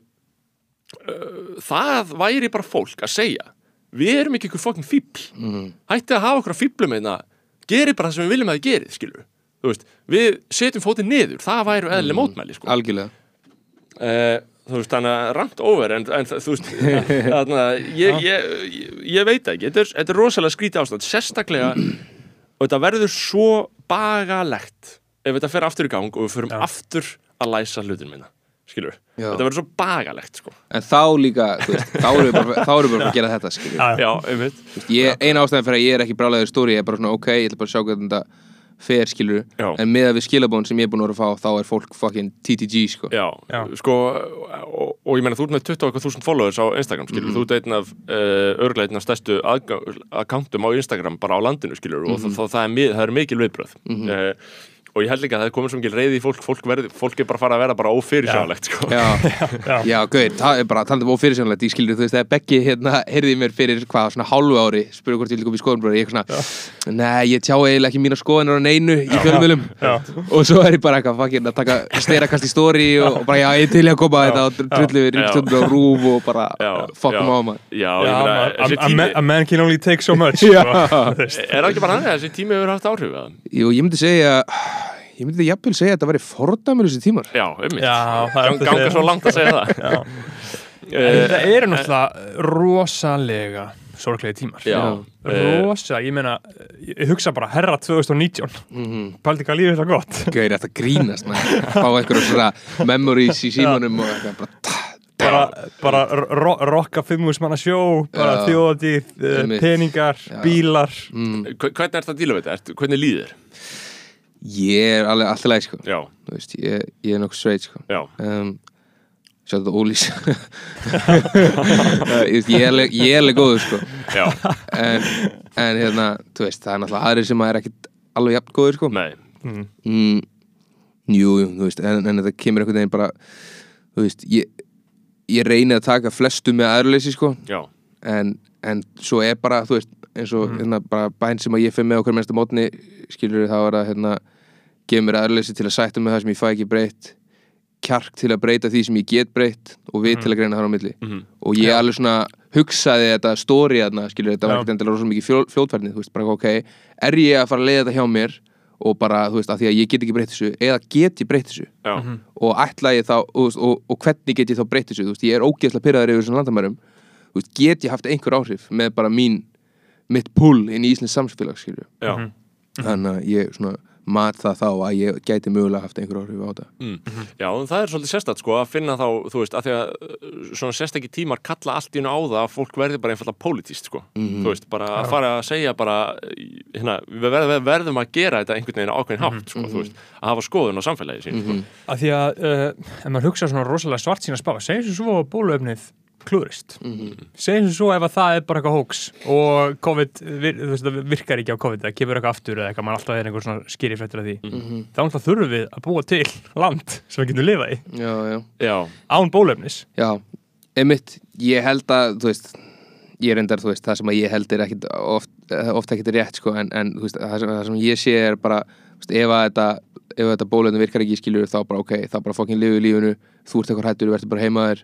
uh, það væri bara fólk að segja við erum ekki ykkur fokkin fíbl hætti að hafa okkur að fíblum einna geri bara það sem við viljum að þið gerið skilur veist, við setjum fótið niður. Það væri eðlileg mótmæli sko. Algjörlega. Uh, þú veist, þannig að rant over en, en þú veist þannig að ég, ég, ég, veit ekki. Þetta er, þetta er rosalega skrítið ástand. Sérstaklega og þetta verður svo bagalegt ef þetta fer aftur í gang og við förum Já. aftur að læsa hlutin minna skilur, Já. þetta verður svo bagalegt sko. En þá líka, veist, þá erum við bara, þá erum við bara að gera þetta skilur. Já, já, einmitt ég, Eina ástæðan fyrir að ég er ekki brálaður stóri Ég er bara svona, ok, ég ætla bara að sjá hvernig þetta fer skilur Já. En með að við skilabón sem ég er búin að vera að fá Þá er fólk fucking TTG sko Já, Já. sko og, og ég meina þú ert með 20 og eitthvað þúsund followers á Instagram skilur, þú ert einn af uh, örglega einn af stærstu accountum á Instagram bara á landinu skilur og það, það, það, er, er mikil viðbröð uh, og ég held líka að það er komið svo mikil reyði í fólk. Fólk, verði, fólk er bara að fara að vera bara ófyrirsjánlegt sko. Já, Já. já, gauð, það er bara talandi um ófyrirsjónlegt, ég skilur, þú veist, þegar Beggi hérna, heyrði mér fyrir hvað, svona hálfu ári spurði hvort ég vil koma í skoðunbröður, ég eitthvað svona nei, ég tjá eiginlega ekki mína skoðunar á neinu í fjölumölum, Já. og svo er ég bara eitthvað fucking að taka steirakast í stóri og, og bara, já, ég er til í að koma þetta og drullu við ég er það myndi jafnvel segja að þetta væri fordæmur þessi tímar. Já, ummitt Já, það er Gang, Ganga svo langt að segja það. Eh, þetta eru náttúrulega rosalega sorglegi tímar. Já, eh, Rosa, ég meina ég hugsa bara herra 2019 mm Paldi hvað lífið er það gott. Gauðir þetta grínast fá einhverjum svona memories í símanum og eitthvað bara bara, bara ro rocka fimmús manna sjó bara Einmitt. peningar, Já. bílar. Mm, hve- Hvernig ert það að díla við þetta? Ertu- Hvernig líður? Ég er alveg alltaf leið sko. Já, Þú veist, ég, ég er nokkuð sveit sko. já, um, Sjá þetta Ólís ég, er alveg- er góður sko. já, en, en hérna, þú veist, það er náttúrulega aðrir sem er ekkit alveg jafn góður sko. nei mm. mm, Jú, jú, þú veist en, en þetta kemur einhvern veginn bara þú veist, ég, ég reyni að taka flestu með aðurleysi sko Já, en, en svo er bara, þú veist eins og hérna, bara bæn sem að ég fyrir með okkur mennsta mótni skilur þá er að hérna, gefa mér aðurleysi til að sætta með það sem ég fæ ekki breytt kjark til að breyta því sem ég get breytt og við til að greina þar á milli. Mhm. og ég alveg svona hugsaði þetta stóri þarna, skilur, þetta var ekkert endilega rosa mikið fljó, fljótfærni, þú veist, bara ok er ég að fara að leiða þetta hjá mér og bara, þú veist, að því að ég get ekki breytt þessu eða get ég breytt þessu? Já, og ætla ég þá, og, og, og hvernig get ég þá breytt þessu, þú veist, ég er ógeðslega pyrraður yfir þessum landamærum, þú veist, get ég haft einhver áhrif með bara mín mitt pull inn í Íslands samfélag, skilju já. Þannig að ég svona mat það þá að ég gæti mögulega haft einhver áhrif á þetta. Mm. Já, en það er svolítið sérstætt sko að finna þá, þú veist, að því að uh, svona sérstakki tímar kalla allt í hennu á það að fólk verði bara einfalda pólitíst sko. Þú veist, bara að fara að segja bara hérna, við verðum, við verðum að gera þetta einhvern veginn ákveðin hátt sko, þú veist, að hafa skoðun á samfélagi sín sko. að því að uh, ef maður hugsa svona rosalega svart sína spá segjum svo að bóluefnið klúrist segjum sem svo ef að það er bara eitthvað hóks og COVID vir, þú veist, það virkar ekki á COVID það kemur eitthvað aftur eða eitthvað, maður alltaf er einhver svona skýri fréttur af því. Þá alltaf þurfum við að búa til land sem við getum lifað í. Já, já, Já, án bóluefnis já, einmitt ég held að, þú veist ég reyndar, þú veist, það sem að ég held er ekkit oft, oft ekkit rétt, sko en, en þú veist, það sem, það sem ég sé er bara þú veist, ef að þetta, ef að þetta bólöfni virkar ekki skilur þá bara, ok, þá bara fokkin lifu lífinu þú ert eitthvað hættur, þú verður bara heimaður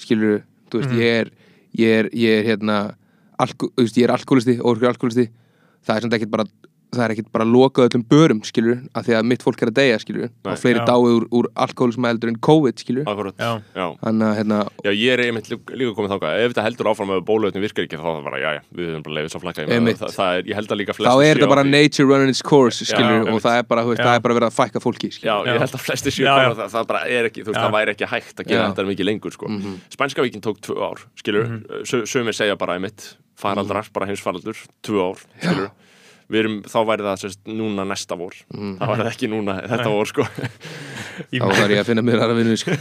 skilur, þú veist, ég er ég er, ég er hérna alko, veist, ég er alkoholisti, orkur alkoholisti það er samt ekkit bara það er ekkit bara lokað öllum börum, skilur af því að mitt fólk er að deyja, skilur Nei. og fleiri Já. dáið úr, úr alkoholisma eldur en COVID, skilur Já. Já. þannig að, hérna, Já, ég er einmitt líka komið þangað ef þetta heldur áfram að bóluöfni virkar ekki þá er það bara, já, já, við höfum bara leiðið svo flakka það, það er, ég held að líka þá flestir er á bara nature running its course skilur, Já, og það er bara, veist, það er bara verið að fækka fólki Já, skilur. ég Já. held að flestir séu það, það bara er ekki, þú veist, Já. það væri ekki hægt að gera þetta mikið lengur, sko Spænska mm erum, þá væri það sérst núna næsta vor. Það væri það ekki núna þetta vor, sko. Þá þarf ég að finna mér aðra vinnu sko.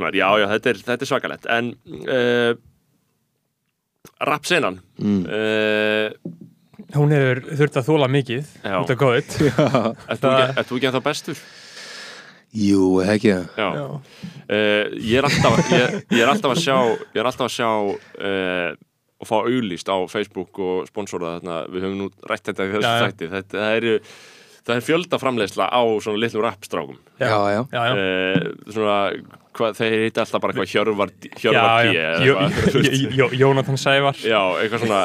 Maður, já, já, þetta er, þetta er svakalett En uh, Rapsenan Mm. uh, hún hefur þurft að þóla mikið út af COVID. Ert þú Það- ekki, ekki ennþá bestur? jú, ekki. Það. Uh, ég, er alltaf, ég, ég er alltaf að sjá ég er alltaf að sjá uh, og fá auðlýst á Facebook og sponsora þarna, við höfum nú rætt þetta í þessu Já, já. þætti, þetta það er, það er fjöldaframleiðsla á svona litlum rappstrákum. Já, já, já, já. uh, svona, hvað, þeir heita alltaf bara eitthvað Hjörvar, P Jónatan Sævar. Já, eitthvað svona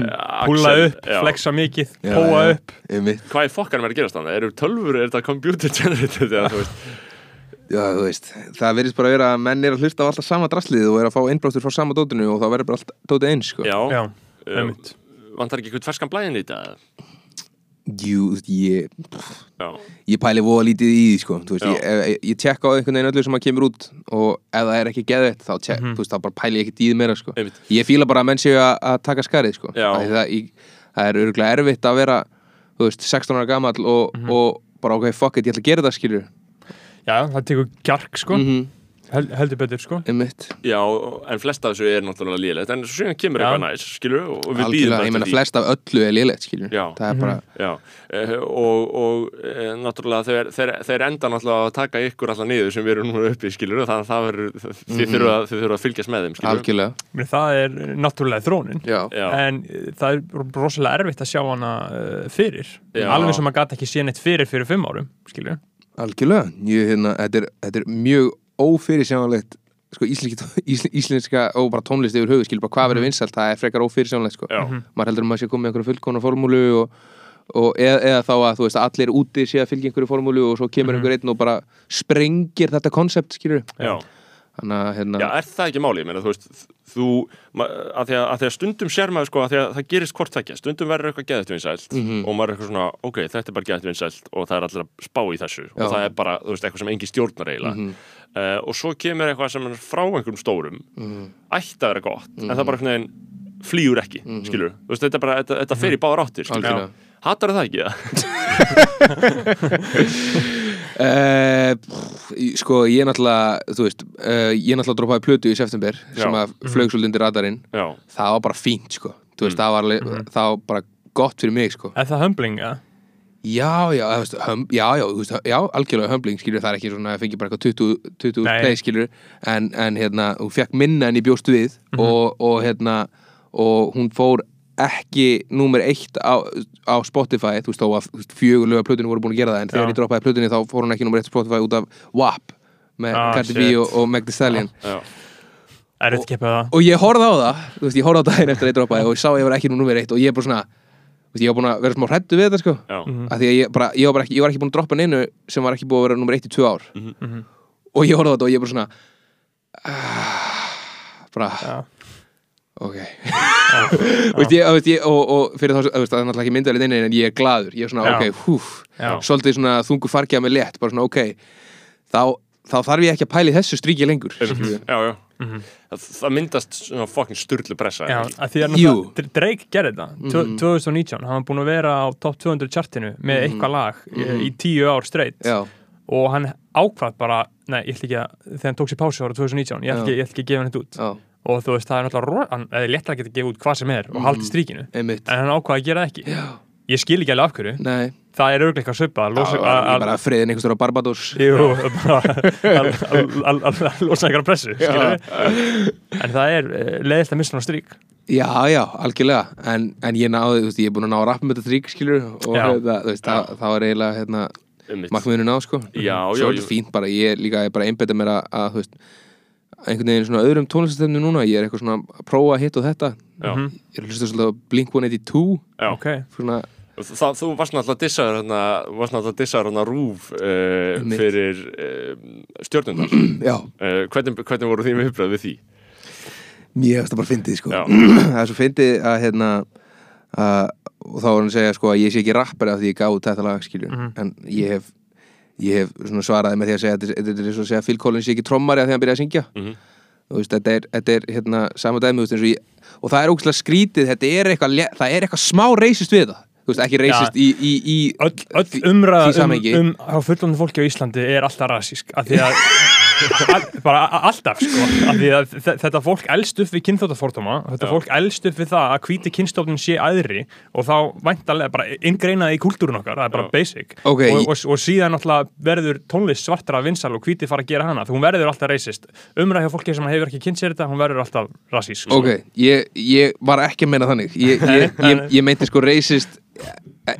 púla Axel, upp, já. flexa mikið, Já, póa já. upp. Einmitt. Hvað er fokkanum er að gerast þannig, eru tölfur, er þetta computer generated eða þú veist já, þú veist, það verðist bara að vera að menn er að hlusta á alltaf sama draslið og er að fá innblástur frá sama dótinu og þá verður bara allt dótið eins sko. já, Já, einmitt. vantar ekki eitthvað ferskan blæðin í þetta jú, ég já, ég pæli voða lítið í því sko. Þú veist, ég, ég, ég tjekka á einhvern veginn öllu sem að kemur út og ef það er ekki geðvett þá, tjek, þú veist, þá bara pæli ég ekkert í því meira sko. einmitt ég fíla bara að menn séu að, að taka skarið sko. Já. Af því það, það er örgulega erfitt að vera þú veist, 16 ára gamall og, og bara ok, fuck it, ég ætla að gera það skilur Já, það tekur kjark sko, mm -hmm. Hel, heldur betur sko. Einmitt. Já, en flest af þessu er náttúrulega lélegt en svo síðan kemur eitthvað næs, skilur og við býðum eftir því. flest af öllu er lélegt skilur Já. það er bara, Já, eh, og, og eh, náttúrulega þeir, þeir, þeir enda náttúrulega að taka ykkur alltaf niður sem við erum núna uppi, skilur þannig að það verður, þið Mhm. þurfa, þið þurfa að fylgjast með þeim, skilur algjörlega. Meni, Það er náttúrulega þrónin já, Já, En eh, það er rosalega erfitt að sjá hana uh, fyrir. Já. Alveg sem maður gæti ekki séð neitt fyrir fyrir fimm árum Skilju algjörlega ég, hérna, þetta, er, þetta er mjög ófyrirsjánlegt sko, íslenska, íslenska, og bara tónlist yfir höfu, skilur bara hvað verður vinsælt það er frekar ófyrirsjánlegt sko. já, Mhm. maður heldur að maður sé komið með einhverja fullkona formúlu og, og eða, eða þá að þú veist allir úti sé að fylgja einhverju formúlu og svo kemur einhver einn og bara sprengir þetta konsept skilur Já. þannig að hérna Já, er það ekki máli? Ég meina, þú veist, þú, að því að, að því að stundum sér maður sko, að því að það gerist hvort tvekja, stundum verður eitthvað geðvægt vinsælt Mhm. og maður er eitthvað svona, ok, þetta er bara geðvægt vinsælt og það er allir að spá í þessu Já. Mhm. og það er bara, þú veist, eitthvað sem engi stjórnar eiginlega uh, og svo kemur eitthvað sem er frá einhverjum stórum Mhm. ætti að vera gott, en það bara einhvern veginn flýur ekki, Mhm. skilur þú veist, þetta, bara, þetta, þetta fer í báðar áttir. Hattar það ekki, það? Uh, pff, sko ég náttúrulega þú veist, uh, ég náttúrulega droppaði plötu í september sem Já. að flög svolítið undir radarinn. Já, það var bara fínt sko. Þú veist, það var, alveg, það var bara gott fyrir mig sko. Er það humbling, ja? já, já, þú veist, hum, já, já, þú veist, já, algjörlega humbling skilur, það er ekki svona að fengi bara eitthvað 20, 20 Nei. play skilur, en, en hérna hún fekk minna en ég bjóst við og, og hérna, og hún fór ekki númer eitt á, á Spotify, þú veist, þó að fjögur löga plötunni voru búin að gera það, en þegar ég droppaði plötunni þá fór hún ekki númer eitt á Spotify út af WAP með Ah, Cardi B og, og Meg Thee Stallion. Er keppað það? og ég horfði á það, þú veist, ég horfði á daginn eftir að ég droppaði og ég sá að ég var ekki nú númer eitt og ég er bara svona, veist, ég var búin að vera smá hrættu við þetta sko, já, af því að ég, bara, ég, var bara ekki, ég var ekki búin að droppa neinu sem var ekki búin að vera nummer eitt í tvö ár. Mhm. og ég horfði á þetta og ég bara svona ah, bara. Ok. Veist, ég, veist, ég, og, og fyrir þá, þú veist, það er náttúrulega ekki myndalinn inni en ég er glaður, ég er svona Já. ok, húf svolítið svona þungu fargja með létt bara svona ok, þá, þá þarf ég ekki að pæla í þessu stríki lengur. Skilurðu. já, já. það, það myndast svona fucking sturlu pressa. Já, því að Drake gerði þetta. Mm 2019, hann var búin að vera á top 200 chartinu með eitthvað lag mm í tíu ár straight. Já, og hann ákvað bara, nei, ég ætla ekki að þegar hann tók sér pásu ára 2019, ég ætla ekki, ekki að gefa hann þetta út. Já, og þú veist, það er náttúrulega léttilega að geta gefa út hvað sem er og haldi stríkinu einmitt. en hann ákvað að gera það ekki. Já, ég skil ekki alveg af hverju, nei, það er örgleika svipa að já, losa bara friðin einhvers stóra Barbados. Jú, bara að- losa einhverja pressu skilurðu. en það er leðist að missa hann strík. Já, já, algjörlega. En, en ég náði, þú veist, ég er búin að ná að rappa með þetta þrík skilur og Já. það, þú veist, það, það var eiginlega hérna, markmiðinu ná, sko. Já, Svo já, er já. þetta fínt bara, ég er líka, ég er bara einbetta mér að, að, þú veist einhvern veginn svona öðrum tónlistastemnu núna. Ég er eitthvað svona að prófa hitt og þetta. Já. ég er að hlusta á Blink-182 Já. ok, svona, Það, þú varst náttúrulega að dissaður hérna, að hérna rúf uh, fyrir uh, stjórnundar já, uh, hvernig, hvernig voru þín viðbröð við því? mér hefst það bara fyndið, sko. Það er svo fyndið að, hérna að, og þá var hann að segja, sko, að ég sé ekki rappari af því ég út þetta lag, skilur Mhm. en ég hef ég hef svaraði með því að segja þetta er svo að segja Phil Collins sé ekki trommari af því að hann byrjaði að syngja. Mhm. Þú veist, þetta er, þetta er hérna, sama dæmi veist, ég, og það er ógæslega skrítið þetta er eitthvað, það er eitthvað smá reisist við það. Veist, ekki reisist í, í, í öll, öll umræða um, um á fullandi fólki á Íslandi er alltaf rasísk af því að bara alltaf sko af því að þe- þetta fólk elst upp við kynþóttafordóma þetta Já. fólk elst upp við það að hvíti kynstofnin sé aðri og þá væntalega bara inngreinaði í kúltúrun okkar, það er bara Já. basic Ok, og, og, og síðan verður tónlist svartara vinsal og hvíti fara að gera hana, þú verður alltaf reisist umræða hjá fólki sem hefur ekki kynnt sér þetta hún verður alltaf rasísk sko. ok, ég, ég var ekki að meina þannig ég, ég, ég, meinti sko reisist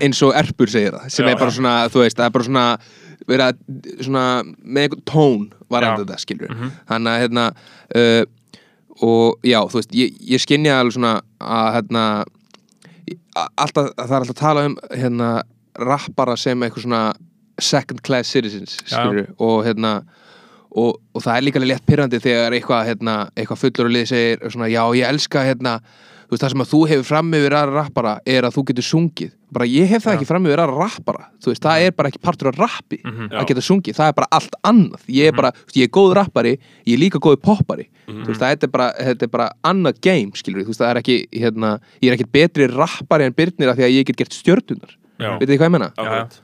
eins og Erpur segir það sem Já. er bara svona, þú veist, það er bara svona vera svona með einhvern tón var Já. enda þetta, skilur þannig að hérna uh, og já, þú veist, ég, ég skinja alveg svona að hérna alltaf, það er alltaf að tala um hérna rappara sem eitthvað svona second class citizens Já. skilur, og hérna og, og það er líka létt pyrrandi þegar eitthvað, hérna, eitthvað fullur og lið segir svona, já, ég elska hérna þú veist, það sem að þú hefur fram yfir aðra rappara er að þú getur sungið. Bara ég hef það Já. ekki fram yfir aðra rappara. Þú veist, það er bara ekki partur af rappi Mhm. að geta sungið, það er bara allt annað. Ég er bara, þú veist, ég er góð rappari, ég er líka góð poppari, þú veist, það er bara þetta er bara annað game, skilur þú veist, það er ekki, hérna, ég er ekki betri rappari en Byrnir af því að ég get gert stjörnunar Já. veit þið hvað ég menna? Akkurat.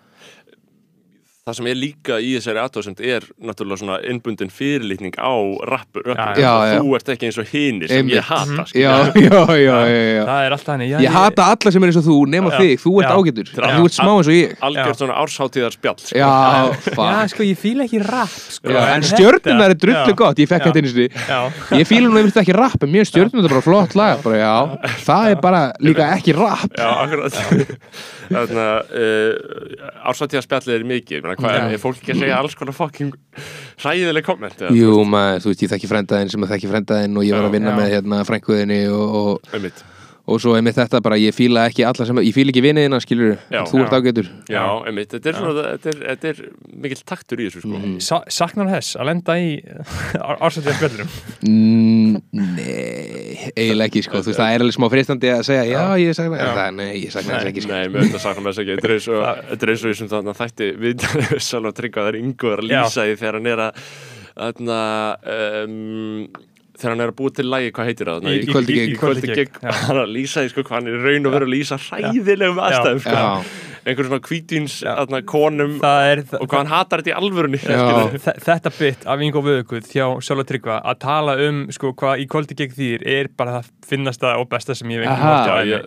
Það sem er líka í þessari aðtóðsend er náttúrulega svona innbundin fyrirlitning á rappur, rappur. Já, já. þú ert ekki eins og hinir sem ég hata já, já, já, já, já. það er alltaf henni ég hata alla sem er eins og þú, nema Já. þig, þú ert Já. þú ert smá eins og ég. algjört svona ársháttíðar spjall sko. já, sko, ég fíla ekki rap sko, en þetta- stjörnunar er drullu gott, ég fekk þetta sinni. Já, Ég fíla nú einmitt ekki rapp, en mér stjörnunar er bara flott lag bara, Já, það er bara líka ekki rapp uh, ársáttíðar spjallið er mikið Menna, hvað, er fólk ekki að segja alls konar fucking hræðileg komment eða, Jú, maður, þú veist, ég þekki frændaðinn sem að þekki frændaðinn og ég var að vinna Já. með hérna frænkuðinni og, og, Einmitt. Og svo er mér þetta bara, ég fíla ekki alla sem, ég fíla ekki viniðina, skilur Já. þú ert ágætur. Já, einmitt, þetta er, svona, þetta er, þetta er mikill taktur í þessu sko. Mhm. Sa saknar þess að lenda í ársættið spjöldunum mm, Nei, eiginlega ekki sko, þú veist, það er alveg smá fristandi að segja, já, ég Já. það, nei, ég sagna þess ekki sko. Nei, mér veit að sakna þess ekki. Þetta er eins og, þetta er eins og ég sem þarna þætti við sjálf að tryggva þær yngur að lýsa því þegar hann er að þarna um, þegar hann er að búa til lægi, hvað heitir það? Í í kvöldi gig Já. hann er að lýsa því sko hvað hann er í raun og veru að lýsa hræðilegum aðstæðum sko. Já. einhverjum svona kvítíns þarna, konum er og hvað hann hatar þetta í alvörunni Þetta bytt af Ingo Vöðuguð hjá Sjóla Tryggva að tala um sko, hvað í kvöldi gegn þýr er bara það finnasta og besta sem ég hef einhvern veginn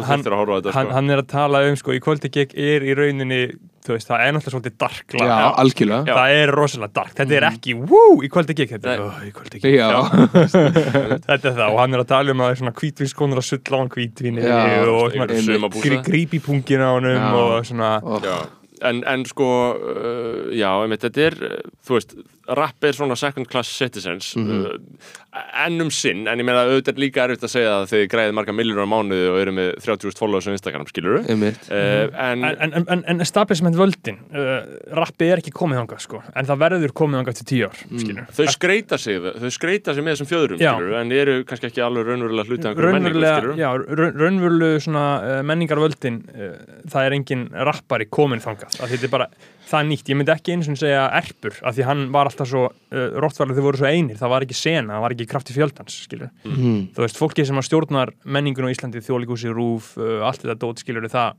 horft á Hann- sko. hann er að tala um sko, í kvöldi gegn er í rauninni þú veist, það er náttúrulega svolítið dark lag. Já, algjörlega. Já. það er rosalega dark, þetta er ekki wú, í kvöldi gegn, þetta er oh, í kvöldi gegn Já, þetta er það. Og hann er að tala um að það er svona hvítvinskonur að sulla á hann hvítvinni Já, og svona einhverjum sumarbúsa. grí, gríp í pungin á honum Já. og svona. Ó, Já, en, en sko uh, já, einmitt, þetta er uh, þú veist, rapp er svona second class citizens uh, enn um sinn, en ég meina auðvitað líka erfitt að segja að þið græðið marga miljónur á mánuði og eru með 30.000 followers á Instagram, skilur einmitt. Uh, en, En, en, en, en establishment völdin uh, rappi er ekki komið þangað sko en það verður komið þangað til tíu ár mm. þau skreita sig þau skreita sig með þessum fjöðrum, Já. skilur en eru kannski ekki alveg raunverulega hluti af einhverju menningu, raunverulega, uh, menningarvöldin uh, það er engin rappari komin þangað að þetta er bara, það er nýtt, ég myndi ekki eins og segja erpur, af því hann var alltaf svo uh, rottvarlega þau voru svo einir, það var ekki sena það var ekki krafti fjöldans, skilur Mhm. þú veist, fólki sem að stjórnar menningun á Íslandi þjóðlíkúsi, rúf, uh, allt þetta dót, skilur það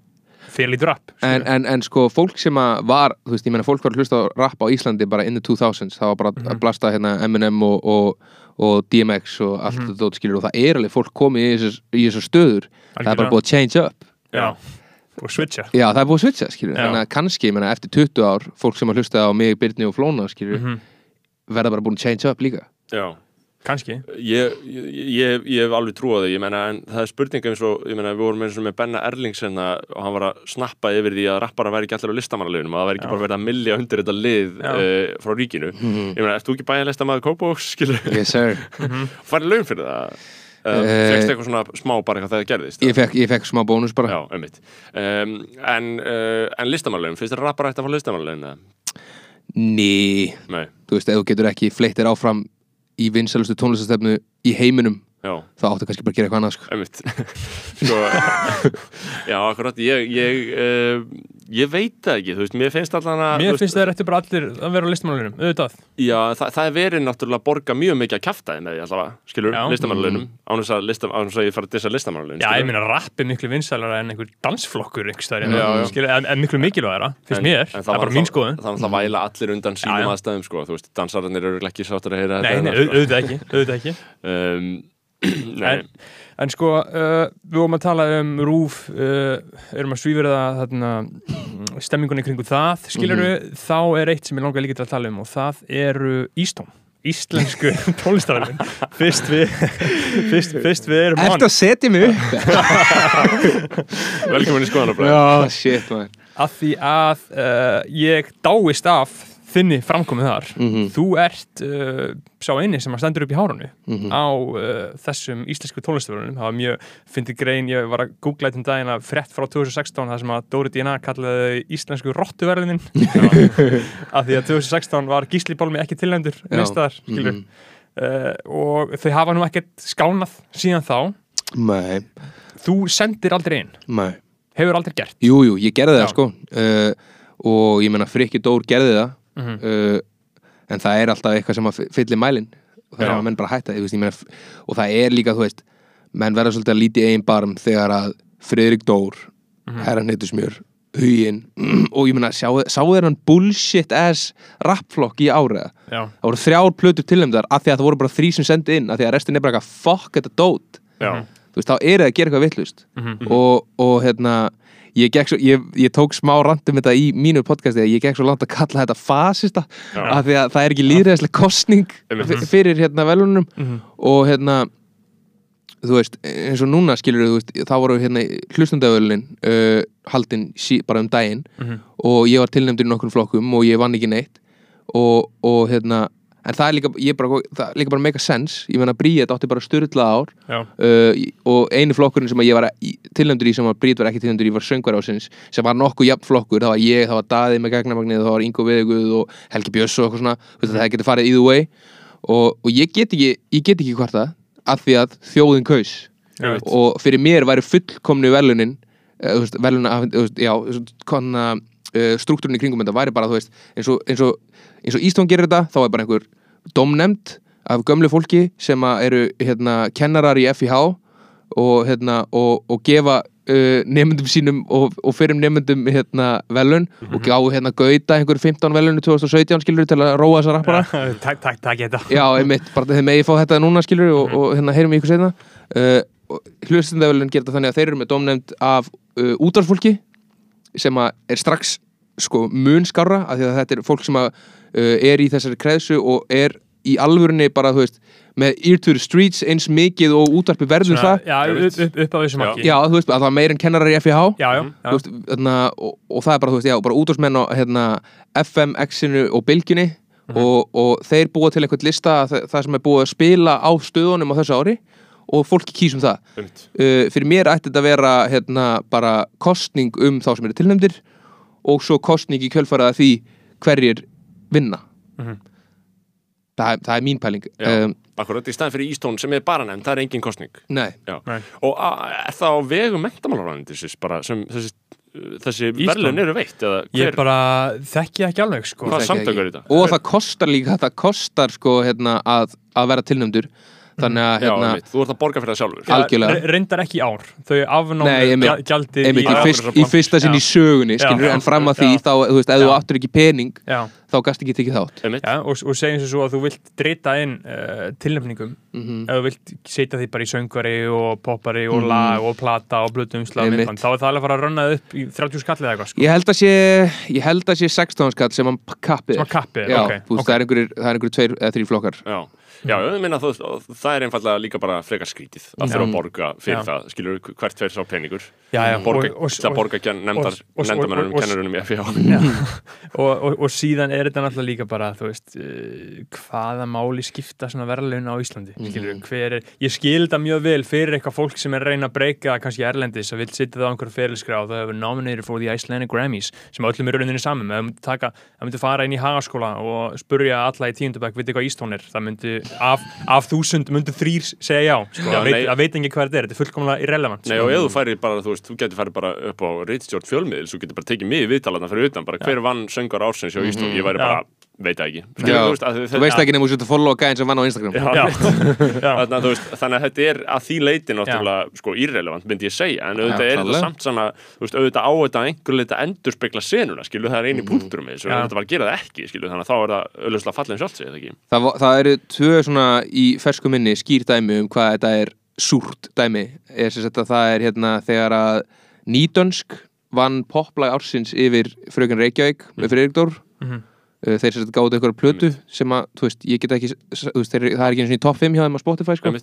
fyrir lítur rapp en, en, en sko, fólk sem að var þú veist, ég meina, fólk var að hlusta á rap á Íslandi bara in the 2000s, það var bara Mhm. að blasta hérna Eminem og, og, og DMX og allt Mhm. þetta dót skilur og það er alveg fólk komið í þessar, í þessar stöður. Það er bara búið að change up. Já, og switcha Já, það er búið að switcha, skilur Já. Þannig að kannski, ég meina, eftir 20 ár fólk sem að hlusta á mig, Byrni og Flóna, skilur Mhm. verða bara búin að change up líka já kannski, Ég, ég, ég, ég hef alveg trúið það, ég meina, en það er spurninga eins og, ég meina, við vorum eins og með Benna Erlings hérna og hann var að snappa yfir því að rappara væri ekki allir á listamannaliðunum og það væri ekki Já. bara verið að millja undir þetta lið Já. uh, frá ríkinu. Ég meina, ert þú ekki bæja listamaður Kópavóks, skilur, Yes, sir farið laun fyrir það? Uh, Eh, Fegst eitthvað svona smá bara eitthvað þegar það gerðist? Ég fekk, ég fekk smá bónus bara Já, einmitt. Um, en, uh, en listamannalaun, finnst þér rappara ætti að fá listamannalaun? Ný, Nei, þú veist, ef þú getur ekki fleittir áfram í vinsælustu tónlistastefnu í heiminum. Þá áttu kannski bara að gera eitthvað annað, sko. Sko, já, akkurat, ég, ég, uh, ég veit það ekki, þú veist, mér finnst allan að... mér finnst það eftir bara allir að vera á listamálunum, auðvitað. Já, það, það er verið náttúrulega að borga mjög mikið að kjaftaði með því allavega, skilur, Já. listamannalaunum, ánum að, ánum að ég fara að dissa listamannalaun, Já, ég meina rapp er miklu vinsælara en einhver dansflokkur einhver staðar, Já, já. skilur, en, en miklu mikilvægara finnst mér, það er bara mín skoðun. Það var það væla allir undan sínum aðstæðum, sko, dansararnir eru ekki sáttur að heyra En, en sko, uh, við vorum að tala um rúf, uh, erum að þarna, mm, stemmingunni kringu það, skilur þá er eitt sem ég langar líka til að tala um og það eru Ístóm íslensku tónlistarverðin fyrst við fyrst, fyrst við erum Ertu að setja mig upp? velkomin í skoðanabræð Já, shit, man. Að því að uh, ég dáist af þinni framkomið þar. Mhm. þú ert uh, sá eini sem að stendur upp í hárunu Mhm. á uh, þessum íslensku tónlistarverðunum það var mjög, fyndi grein, ég var að googla þetta um daginn að frétt frá 2016 það sem að Dóri DNA kallaði íslensku rottuverðunin af því að 2016 var Gísli Bálmi ekki tilnæmdur Já. minnstaðar, skilur Mhm. uh, og þau hafa nú ekkert skánað síðan þá. Nei, þú sendir aldrei inn, nei. Hefur aldrei gert. Jú, jú, ég gerði það, Já. sko. Uh, og ég meina, Frikki Dór gerði það Mhm. uh, en það er alltaf eitthvað sem að fyllir mælin og það er Já. að menn bara hætta veist, meina, og það er líka, þú veist menn verða svolítið að líti eigin barm þegar að Friðrik Dór mm -hmm. herran heitur smjör, huginn og ég meina, sáu sá þeir hann bullshit ass rappflokk í áriða Já, það voru þrjár plötur tilnæmdar af því að það voru bara þrý sem sendi inn af því að restin er bara eitthvað fuck þetta dót Já, þú veist, þá er það að gera eitthvað vittlust Mhm. og, og hérna ég, svo, ég, ég tók smá randum þetta í mínu podcasti að ég gekk svo langt að kalla þetta fasista af því að það er ekki líðræðislega kostning fyrir hérna velunum Mhm. og hérna þú veist, eins og núna skilur þú veist, þá voru hérna hlustundavölunin uh, haldin sí, bara um daginn. Mhm. og ég var tilnæmdur í nokkur flokkum og ég vann ekki neitt. Og, og hérna en það er líka, ég bara, það er líka bara make a sense. Ég meina Bríet átti bara styrla ár. Uh, og einu flokkurinn sem ég var tilnæmdur í sem að Bríet var ekki tilnæmdur í var söngvar ásins sem var nokkuð jafn flokkur, það var ég, það var Daði með gagnamagnið, það var Ingo Veðuguð og Helgi Björns og eitthvað svona, þú veist, það getur farið either way. Og, og ég get ekki ég get ekki hvort það, af því að þjóðin kaus. Og fyrir mér væri fullkomni velunin uh, veluna, veist, já konna, uh, struktúrin í kringum þetta væri bara, þú veist, eins og, eins og, eins og Ístón gerir þetta, þá er bara einhver domnemnd af gömlu fólki sem eru hérna, kennarar í FIH og, hérna, og, og gefa uh, nefndum sínum og, og fyrir nefndum hérna, velun og gáðu hérna gauta einhver 15 velunu 2017 skilur til að róa þessa rappara. Takk, takk, takk, þetta Já, einmitt, bara þeir megi fá þetta núna skilur og, og hérna heyrum við ykkur seinna. Uh, hlustendavölun gera þetta þannig að þeir eru með domnefnd af uh, útvarsfólki sem er strax sko mun skárra af því að þetta er fólk sem að er í þessari kreðsu og er í alvörunni bara, þú veist, með ear to the streets eins mikið og útvarpi verður það. Já, upp, upp, upp á þessum Já. ekki Já, þú veist, að það var meir en kennarar í FIH já, já, Þú já. veist, þarna, og, og það er bara, þú veist, já, bara útvarsmenn á hérna, FM-X-inu og Bylgjunni og, og þeir búa til einhvern lista það, það sem er búið að spila á stöðunum á þessu ári og fólki kýsum það. Einmitt. uh, fyrir mér ætti þetta að vera hérna, bara kostning um þá sem eru tilnefndir og svo kostning í kjölfaraða því hverjir vinna. Mhm. það, er- það er mín pæling. Um, Akkurat, í staðin fyrir Ístón sem er bara nefnd, það er engin kostning Nei, Já. Nei. Og a- er það á mentamálaráðindisins bara sem þessi, þessi verðlun eru veitt eða Ég bara þekki það ekki alveg, sko. Þetta? og það kostar líka það kostar sko hérna að, að vera tilnefndur þannig að Já, hérna, einmitt, þú ert að borga fyrir það sjálfur Já. algjörlega. Re- Reyndar ekki í ár Þau afnámu Nei, einmitt. gja- gjaldið einmitt, í, Já, fyrst, já. í fyrsta sinn í Já. sögunni skilur, Já. en fram að því Já. þá, þú veist, ef þú Já. áttur ekki pening Já, þá gast ekki tekið þátt já og, og segjum svo að þú vilt drita inn uh, tilnefningum mm ef þú vilt setja því bara í söngvari og poppari og Mhm. lag og plata og blötu umslag Einmitt. þá er það alveg að fara að runna upp í 30 skallið eða eitthvað sko. ég held að sé ég held að sé 16 skatt sem hann kappið sem að kappið, Já, ok, þú veist, ok. það er einhverjir, það er einhverjir tveir eða þrý flokkar Já, já ég meina þú, og það er einfallega líka bara frekar skrítið að þurfa að borga fyrir Já. það, skilur hvert fyrir sá peningur. Já, já, borga, og- og- til að borga og, og- og- nefndamennunum, kennarunum í FIH og, og, síðan er þetta náttúrulega líka bara þú veist, uh, hvaða máli skipta svona verðlaun á Íslandi Mhm. skilur, hver er, ég skil þetta mjög vel fyrir eitthvað fólk sem er reyna að breyka kannski erlendis að vil setja það á einhverju ferilskrá og það hefur nominated for the Icelandic Grammys sem öllum er rauninni saman það myndi, það fara inn í hagaskóla og spurja alla í tíundabæk, veitir hvað Ístón er það myndi, af, af þúsund myndi þrýr segja já, sko, Já, það veit, það veit ekki hvað þetta er þetta er fullkomlega irrelevant Nei sko. og ef þú færi bara, þú veist, þú getur færi bara upp á reitstjórn fjölmiðil, þú getur bara tekið mig í viðtalarna fyrir utan, bara hver vann söngar ársins hjá Ísland, ég væri bara, veit það ekki. Mhm. Já, Skilur, þú veist, að þú veist ekki nefnum þú setja follow gæðin sem vann á Instagram. Já. Þannig að, veist, þannig að þetta er að því leiti náttúrulega sko irrelevant myndi ég segja. En auðvitað er þetta samt svona auðvitað á þetta að einhver leita endur spekla senuna skilu það er eini punktur með þessu þetta var að gera það ekki skilu þannig að þá er það auðvitað fallin ekki? Það, það eru tvö svona í fersku minni skýr dæmi um hvað þetta er súrt dæmi. Er að það er hérna þegar að Nýdönsk vann poplag ársins yfir fröken Reykjavík með Friðrikdór Mhm. Uh, þeir sem gáðu einhverja plötu sem að, þú veist, ég get ekki þú veist, þeir, það er ekki eins og í top 5 hjá þeim á Spotify sko.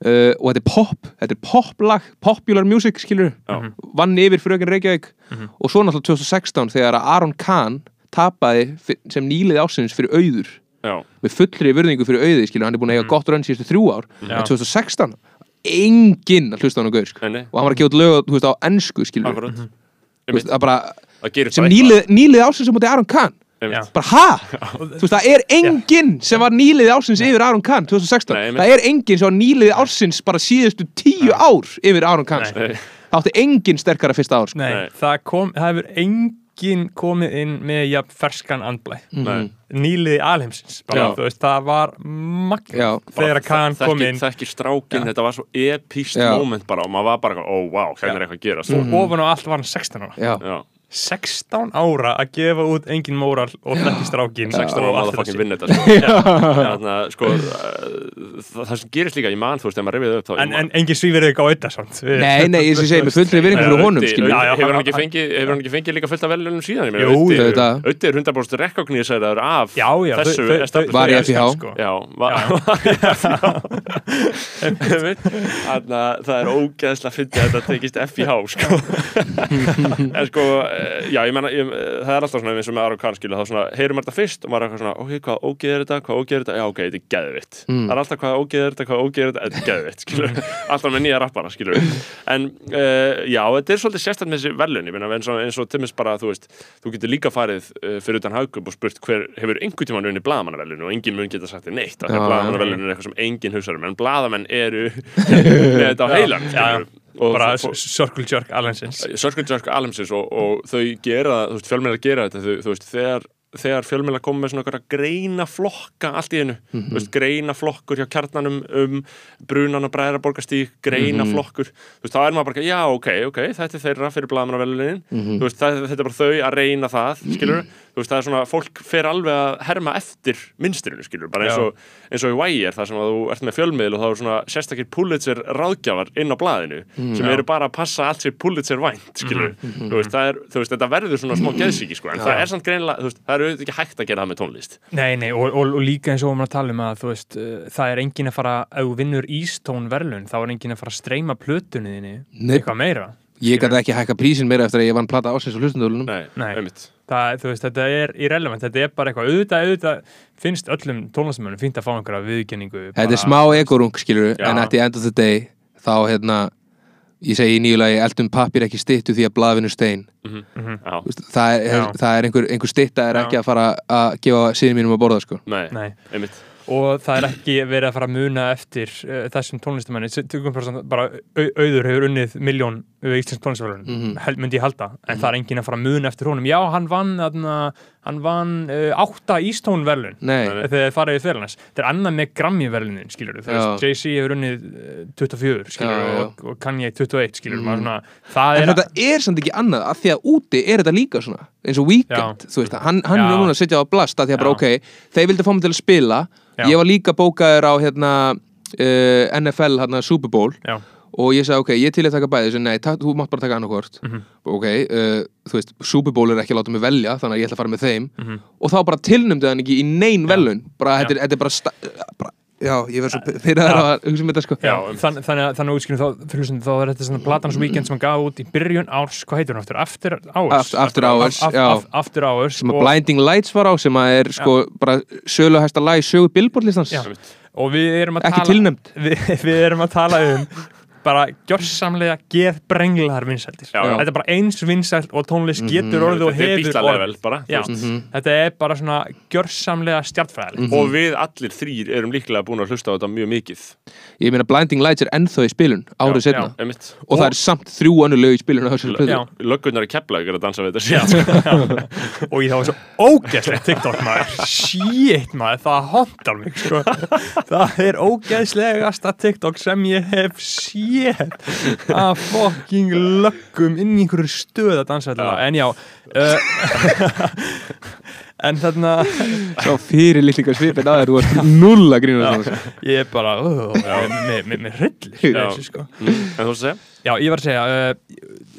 Uh, og þetta er pop, þetta er poplag popular music, skilur Já. vann yfir fröken Reykjavík. Mhm. og svo náttúrulega 2016 þegar að Aron Kahn tapaði sem nýlið ásins fyrir auður. Já, með fullri virðingu fyrir auði, skilur, hann er búin að eiga gott rönn síðustu þrjú ár, Já. en 2016 enginn að hlusta á hann á gaur, sko. nei, nei, og hann var að gefa út lög, þú veist, á ennsku, skilur Mhm. Þú veist, það bara, sem nýlið, nýlið ásins sem mútið Aron Kahn. Bara ha? Þú veist, það er enginn sem var nýlið ásins yfir Aron Kahn 2016, Nei, það er enginn sem var nýlið ásins bara síðustu tíu ár yfir Aron Kahn, sko. Það átti enginn sterkara fyrsta ár, sko. Nei, Nei. það kom, það hefur enginn komið inn með jafn ferskan andblæ. Nei. nýliði alheimsins bara, veist, það var magna Já. þegar að Kahn kom inn. Þekki strákin, þetta var svo epíst moment bara og maður var bara, ó, vá, hérna er eitthvað að gera og ofan á allt var hann 16 ára. Já. Já, 16 ára að gefa út engin móral og þekki strákin 16 og ára maður fucking þetta vinna þetta sko. Að, sko, það það sem gerist líka, ég man, þú veist, þegar maður rifið upp þá en, en engin svífir þig á auðvitað samt Við- Nei, nei, ég sem segi með fullri virðingu fyrir honum, Hefur hann ekki fengið, hefur hann ekki fengið líka fullt af velunum síðan? Ég meina, Jú, auðvitað. Auddi er 100% rekognísaður af já, já, þessu. Var í FIH. elskan, sko. Já, að það er ógeðslega fyndið að þetta tekist FIH sko. en sko já, ég menna, ég, eh, það er alltaf svona eins og með Aron Kahn, skilu, þá svona, heyrum þetta fyrst og maður er eitthvað svona, ok, hvað ógeð er þetta, hvað ógeð er þetta, já, ok, þetta er geðvitt. Mm. Það er alltaf hvað ógeð er þetta, hvað ógeð er þetta, þetta er geðvitt, skilu, alltaf með nýja rappara, skilu. En, uh, já, þetta er svolítið sérstætt með þessi verðlun, ég menna, eins og, og Timmis bara, þú veist, þú getur líka farið uh, fyrir utan hagkup og spurt hver hefur einhvern tímann unni blaðmannaverðlun og enginn bara circle jerk alvegnsins Circle Jerk Alhemsins og, og þau gera, þú veist, fjölmjölar gera þetta þau, þú veist, þegar, þegar fjölmjölar koma með svona greina flokka allt í einu þú veist, greina flokkur hjá kjarnanum um brunan og bræðraborgastík greina flokkur, þú veist, þá er maður bara já, ok, ok, þetta er þeirra fyrir blaðmannavelunin þú veist, það, þetta er bara þau að reyna það skilur, þú veist, það er svona fólk fer alveg að herma eftir minstrinu, skilur, bara eins Já. og, eins og í Wire, þar sem að þú ert með fjölmiðl og þá er svona sérstakir Pulitzer ráðgjafar inn á blaðinu sem eru bara að passa allt sér Pulitzer vænt, skilur þú veist, það er, þú veist, þetta verður svona smá geðsíki, sko, en það er samt greinilega, þú veist, það er auðvitað ekki hægt að gera það með tónlist. Nei, nei, og, og, og líka eins og við erum að tala um að þú veist, uh, það er enginn að fara ef þú vinnur Ístón verðlun, þá er enginn að fara að streyma plötunni þinni Nei. eitthvað meira. Ég gæti ekki hækka prísin meira eftir að ég vann plata ásins og hlustundölunum Nei, Nei. Það, veist, þetta er irrelevant, þetta er bara eitthvað auðvitað, auðvitað finnst öllum tónlistamönnum fínt að fá einhverja viðkenningu Þetta er smá egorung, skilur Já. En at the end of the day Þá, hérna Ég segi í nýjulagi Eldum pappir ekki styttu því að blaðvinu stein. Já, Þú veist, Það er, það er einhver, einhver stytta er Já. ekki að fara að gefa síðan mínum að borða, sko. Nei, Nei. einmitt. Og það er ekki verið að fara að muna eftir uh, þessum tónlistamanni tökum bara, bara auður hefur unnið miljón tónlistamannum Mhm. mm myndi ég halda, en það er enginn að fara að muna eftir honum, já, hann vann þarna, hann vann uh, átta Nei, þegar þið farið í fyrirlans þetta er annað með Grammy-verlunin, skilur veist, Já. Jay-Z hefur unnið uh, 24, skilur Já, já. og, Kanye 21, skilur Mm. maður svona, það En er þetta er samt ekki annað af því að úti er þetta líka svona eins og Weekend, þú veist, hann, hann Já. er núna að setja á blast af því að bara Já. ok, þeir vildi fá mig til að spila Já. ég var líka bókaður á hérna, uh, NFL, hérna Super Bowl já, og ég sagði ok, ég til að taka bæði þessu, nei, ta þú mátt bara taka annarkvort Mhm. ok, uh, þú veist, Super Bowl er ekki að láta mig velja þannig að ég ætla að fara með þeim Mhm. og þá bara tilnumdi hann ekki í nein velun bara, þetta er, er bara, bara já, ég verð svo fyrir það að hugsa um þetta sko Já, þannig að þannig að útskýrum þá, fyrir hlustandi, þá er þetta svona Platans Weekend sem hann gaf út í byrjun árs, hvað heitir hann aftur? After Hours? After- Hours, já. af- After Hours sem að Blinding Lights var á sem að er sko bara söluhæsta lag í sögu Billboard-listans Já. og við erum að ekki tala tilnefnd við, við erum að tala um bara gjörsamlega geðbrenglar vinsældir. Já, já. þetta er bara eins vinsælt og tónlist getur orðið og er hefur orðið. Mhm. þetta er bara svona gjörsamlega stjartfræðilegt og við allir þrýr erum líklega búin að hlusta á þetta mjög mikið. Ég meina Blinding Lights er ennþá í spilun árið setna og það er samt þrjú önnur lög í spilun á þessari plötu. Já. löggunar kepla ykkur að dansa við þetta. Síðan og ég þá var svo ógeðslegt TikTok maður. Shit maður, það hóndar mig sko. það er ógeðslegasta TikTok sem ég hef séð að fucking löggum inn í einhverju stöð að dansa þetta lag. en já uh, en þarna Sá fyrir líklingar svipin að þér, þú varst null að grína það ég er bara með, með, með hryllir þessu, sko. Mm, en þú segja Já, ég var að segja uh,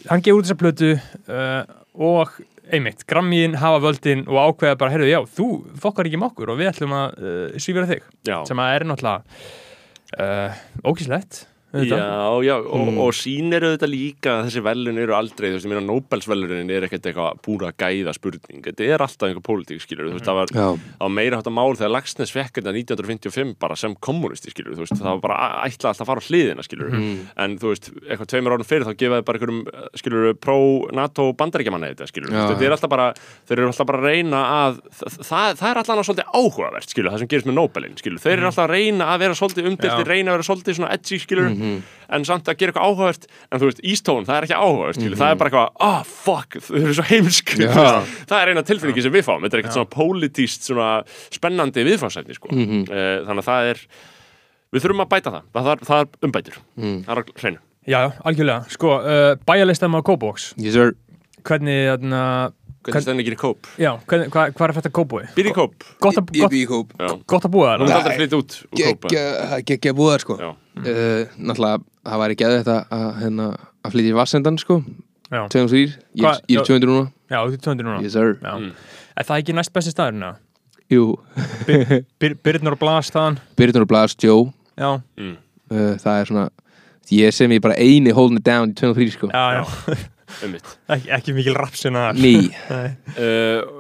hann gefur út þessa plötu uh, og einmitt, Grammíin hafa völdin og ákveða bara, heyrðu, já, þú fokkar ekki með okkur og við ætlum að uh, svífira þig. Já, sem að er náttúrulega uh, ógíslegt já, já og, Mm. og sýnir auðvitað líka að þessi velun eru aldrei, þú veist, ég meina Nobelsvelunin er ekkert eitthvað búra gæða spurning. Þetta er alltaf einhver pólitík, skilur þú veist, það var Já, á meira hátta mál þegar Lagsnes fekk þetta 1955 bara sem kommunisti skilur þú veist, það var bara ætla alltaf að fara á hliðina skilur en þú veist, eitthvað tveimur árum fyrir þá gefaði bara einhverjum skilur pro-NATO bandaríkjamanna þetta skilur, Já. þetta er alltaf bara þeir eru alltaf bara að reyna að það, það, það er alltaf svolítið áhugavert skilur, það sem gerist með Nobelin skilur, þeir eru alltaf að reyna að vera svolítið umdiltir, Já. reyna að vera svolítið svona edgy skilur, en samt að gera eitthvað áhugavert en þú veist, Eastone, það er ekki áhugavert skilur, það er bara eitthvað, ah oh, fuck þau eru svo heimsk, veist, það er eina tilfinningi sem við fáum, þetta er ekkert svona pólitíst svona spennandi viðfangsætni sko. Mhm. Eh, þannig að það er við þurfum að bæta það, það, það, það er umbætur. Mm. það er hreinu. Já, algjörlega, sko, uh, bæjarlistam á Kópóks yes hvernig, þarna hvernig ekki í kóp? já, hvað, hvað er þetta Kópói? Býr í kóp? Gott að, Ég gott, bý í kóp Já. gott að búa Þú það mátt Nei. aldrei flytja út úr kóp Gekkja, gekkja búðar sko Já. uh, Náttúrulega, það væri geðið þetta að, hérna, að flytja í Vassendan sko Já, 203, ég, er- ég er 200 núna já, þú er 200 núna Yes sir Mm. er það ekki næst besti staðurinn? eða? Jú, Byrnur og Blas þaðan Byrjun og Blast, Joe Já, mm. uh, Það er svona Ég sem ég bara eini holding it down í 203 sko já, já ummitt ekki, ekki mikil rapsina Ný Nei. uh,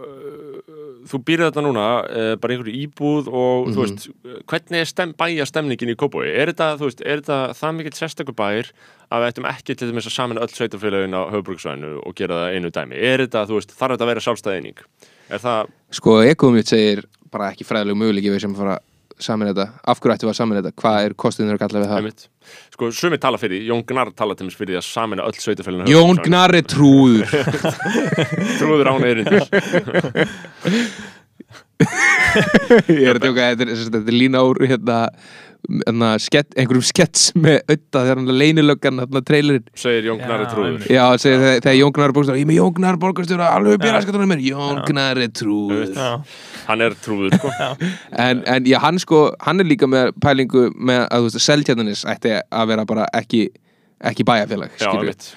Þú býrð þetta núna uh, bara í einhverju íbúð og Mhm. þú veist, hvernig er stem, bæja stemningin í Kópói? Er þetta, þú veist, er þetta það mikill sérstakur bæir að við ættum ekki til þess að samina öll sveitafélagin á höfbruksvæðinu og gera það einu dæmi? Er þetta, þú veist, þarf þetta að vera sjálfstæðining? Er það, Sko, ekoðum mitt segir bara ekki fræðilegu möguleiki við sem fara saman þetta Af hverju ættum við að saman þetta? Hvað er kostuðinur að kalla við það? einmitt? Sko, sumi tala fyrir, því, Jón Gnarr tala til þess fyrir því að samina öll sveitafélagin Jón Gnarri trúður Trúður án eirindis Ég er að tjóka, þetta er, er lína úr hérna skett, einhverjum skets með ötta þegar hann leynilöggan hérna trailerinn. Segir Jón Gnarr Já, trúður. Já, þegar, þegar- þegar Jón Gnarri borgstjóra Ég með Jón Gnarri borgstjóra, alveg upp í raskatunum mér Jón Gnarri trúður. Hann er trúður, sko. En, en já, hann sko, hann er líka með pælingu með að þú veist, Seltjarnanis ætti að vera bara ekki ekki bæjarfélag, Já, einmitt.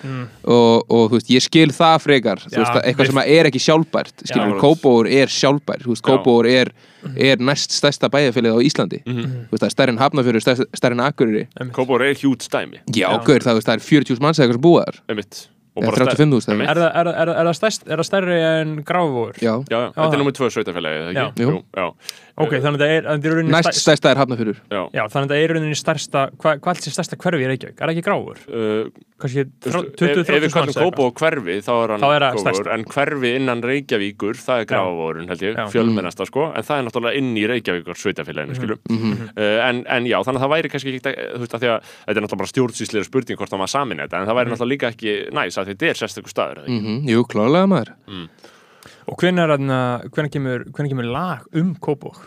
Og, og þú veist, ég skil það frekar þú Já, veist, að eitthvað sem er ekki sjálfbært. Kópóur er sjálfbær þú veist, Já. Kópóur er, er næst stærsta bæjarfélagið á Íslandi. Mhm. þú veist, það er stærri en Hafnafjörður, stærri, stærri en Akureyri. Kópór er hjút stæmi, já, Já. gaur, það, þú veist, það er 40.000 manns eða eitthvað sem búa þar. Einmitt. Og eða bara stær- 35.000 eða? Einmitt. Er það, er, það- er, það- er, það stærst, er það stærri en gráfur? já, Já, já, þetta er nummið tvö sveitafélagi, Já. Ok, þannig að það er, að er næst stærst, stærsta er Hafnafjörður já. Já, þannig að það er í rauninni stærsta Hvað hva er þessi stærsta hverfi í Reykjavík? Er það ekki gráfur? Uh, veist, 20-30 ef, við kallum Kópó og hverfi þá er hann er stærsta. en hverfi innan Reykjavíkur það er Grafavórun held ég, fjölmennasta sko en það er náttúrulega inn í Reykjavíkur sveitafélaginu skilum Mhm. uh, en, en já, þannig að það væri kannski ekki þú veist að því að þetta er náttúrulega bara stjórnsýslega spurning hvort það maður samin þetta, en það væri náttúrulega líka ekki næs að þetta er sérstakur staður? Mhm, jú, klálega maður Og hvenær, kemur, hvenær kemur lag um Kópók?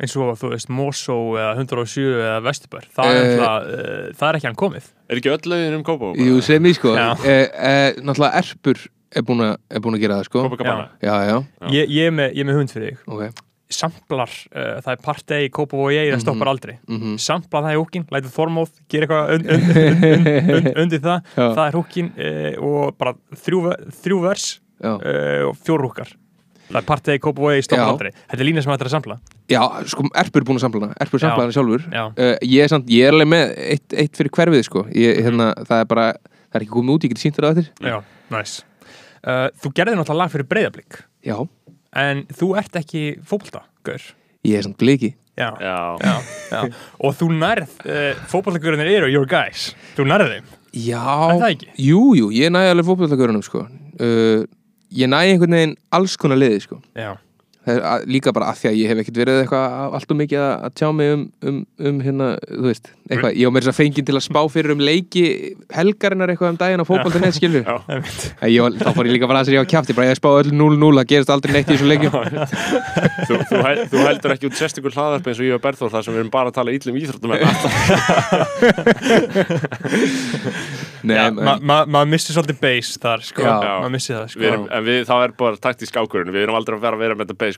eins og þú veist Mosó eða 107 eða Vesturbær það, er Eh. uh, uh, það er ekki hann komið Er ekki öll lögin um Kópó? jú, sem ég sko eh, eh, náttúrulega Erpur er búin að er gera það sko Kópakabana? já, já, Já. ég, ég, er með, ég er með hund fyrir þig ok samplar, uh, það er partey, Kópavogi það stoppar aldrei, mhm. sampla það í húkin lætið Þormóð, gera eitthvað und, und, und, und, und, undir það, Já. það er húkin uh, og bara þrjú, þrjú vers. Uh, og fjór húkar það er stoppar Já. aldrei þetta er lína sem hættir að sampla. Já, sko, Erpur er búin að samla hana. Erpur samla hana sjálfur. Já. uh, Ég er samt, ég er alveg með eitt, eitt fyrir hverfið, sko. Ég, hérna, Það er bara, það er ekki komið út, ég geti sínt þér á þetta Já, næs uh, Þú gerði náttúrulega lag fyrir breyðablík Já, en þú ert ekki fótbolta, gaur ég er samt bliki Já, Já, já, já. og þú nærð uh, fótboltagurinn eru your guys. Þú nærð þeim. Já, Er það ekki? jú, jú, ég næði alveg fótbollagörunum, sko. Uh, Ég næði einhvern veginn alls konar liði, sko. Já, líka bara að því að ég hef ekkert verið eitthvað allt og mikið að, að tjá mig um, um, um hérna, þú veist, eitthvað, ég á mér þess að fengið til að spá fyrir um leiki helgarinnar eitthvað um daginn á fótboltinett, skilur. Ég, þá fór ég líka bara að sér ég á kjafti bara ég spá öll 0-0, það gerist aldrei neitt í þessu leikjum þú, þú, hæ- þú heldur ekki út sérstakur hlaðarp eins og ég og Berþór þar sem við erum bara að tala íllum íþróttum Já, en- ma- ma- maður missi svolítið base þar sko. Já. maður missi það sko. við erum,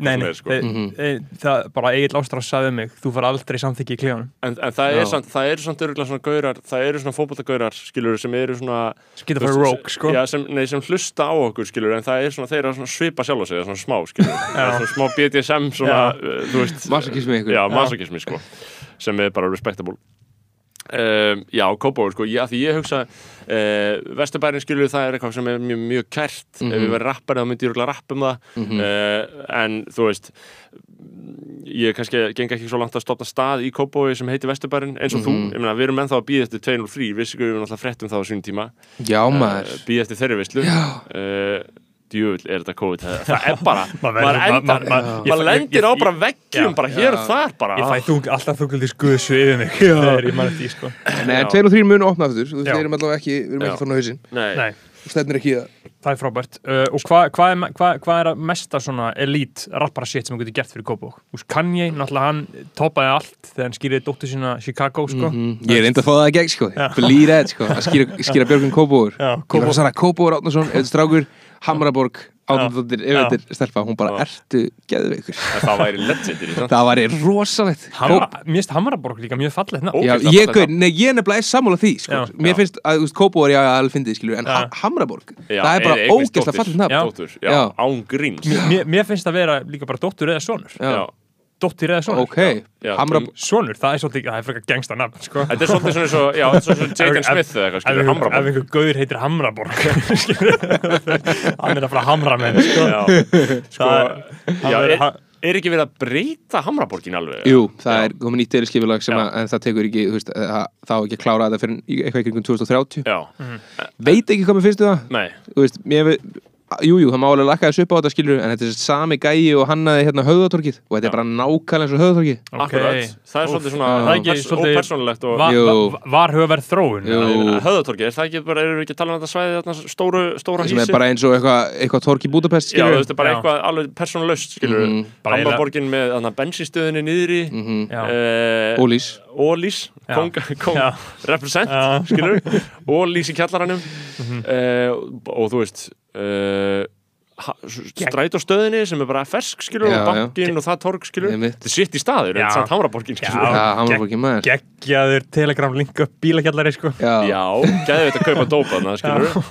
Nei, hvað sem nei, er, sko. Mhm. e, það bara Egil Ástrás sagði um mig þú far aldrei samþykki í klíðanum en, en það, Já. er samt, það eru samt örgulega svona gaurar það eru svona fótboltagaurar skilur sem eru svona geta fyrir rogue sko. já, sem, nei, sem hlusta á okkur skilur en það er svona þeir eru svona svipa sjálf á sig svona smá skilur er svona smá BDSM svona, uh, þú veist einhver. já, masokismi sko sem er bara respectable Um, já, Kópavur, sko, já, því ég hugsa uh, Vesturbærin skilur það er eitthvað sem er mjög, mjög kært. Ef við verðum rappari þá myndi ég rúglega rapp um það. Uh, en þú veist ég kannski geng ekki svo langt að stopna stað í Kópavogi sem heitir Vesturbærin eins og þú, ég meina, við erum ennþá að býða eftir 203 við við erum alltaf fréttum það á sínum tíma. Já, maður. uh, býða eftir þeirri veislu. Uh, djúvill er þetta COVID. Það, það er bara, Maður endar ma- ma- ma- maður ég- lendir á bara veggjum bara hér og þar bara. Ég fæ þú, alltaf þunguldi skuðsu yfir mig. Þegar ég mann eftir því, sko. Nei, en Já. 2 og 3 munu opna aftur. Þú veist, Já. við erum allavega ekki, við erum ekki fann á hausinn. Nei. Nei, Þú stefnir ekki í það. Það er frábært. Uh, og hvað hva er, hva, hva er að mesta svona elite rappara shit sem þú getur gert fyrir Kópavog Kanye, náttúrulega hann toppaði allt þegar hann skýrði dóttur sína Chicago sko. Mhm. Ég er reynd að fá það að gegn, sko. Believe that, sko. Að skýra, skýra Björgun Kópóður Já, Ég var að sagða Kópóður Átnason, Eður Strákur Hamraborg, Átnadóttir, Já. Yfirveitir Stelpa, hún bara, ertu geðveikur það væri legendir það væri rosalegt Mér finnst Hamaraborg líka mjög nafn. Ó. Já, ég, gaur, nei, ég nefnilega er sammála því sko. Já. Mér Já. finnst að þú veist, Kópóður ég alveg fyndið skilur, en ha Hamraborg það er bara eða eignast ógeðslega fallið nafn. Dóttur, já, Já. án gríns Mér, mér finnst það vera líka bara dóttur eða sonur Já. Já. Dóttir eða svona Ok, Já, Hamra um- Sonur, það er svolítið, það er frekar gengsta nafn sko. Þetta er svolítið svona svo, já, þetta er svona svo Jaden Smith eða eitthvað, skilur, einhver- ef Hamraborg. einhver gauður heitir Hamraborg hann er að fara að hamra með sko. Já, sko, Það- já, er- er, er ekki verið að breyta Hamraborgin alveg? Jú, það Já. er komið nýtt deiliskipulag sem Já. að, en það tekur ekki, þú veist, það, það á ekki að klára þetta fyrir í- eitthvað í kringum 2030 Já, Veit ekki hvað mér finnst um það nei, Þú veist, mér við Jú, jú, það má alveg lakka þessu upp á þetta skilur en þetta er sami gæi og hannaði hérna höfðatorkið og þetta er bara nákvæmlega eins og höfðatorkið Ok. akkurat Það er svolítið svona Það er ekki svolítið- ópersónulegt og Va, va, var hugaverð þróun Jú. Höðatorki, er það ekki bara, erum við ekki að tala um þetta svæði þarna stóru, stóra sem hísi? er bara eins og eitthvað eitthva tork í Budapest Já, þú skilur veist, bara Já. eitthvað alveg persónulaust, skilur Mhm. Bara eiginlega- Hamraborgin með þarna bensinstöðinni niðri Mhm. Já. eh, Ólís Ólís, Já. kong, kong Já. represent, skilur Ólís í kjallaranum Mhm. uh, og þú veist uh, strætóstöðinni sem er bara fersk, skilur Já, og bankin og það torg, skilur þetta er sitt í staður, Já. en samt Hamraborgin, Já. skilur Já, geggjaður telegram link upp bílakjallari sko. Já, Já, gæði þetta að kaupa dópa þarna, skilur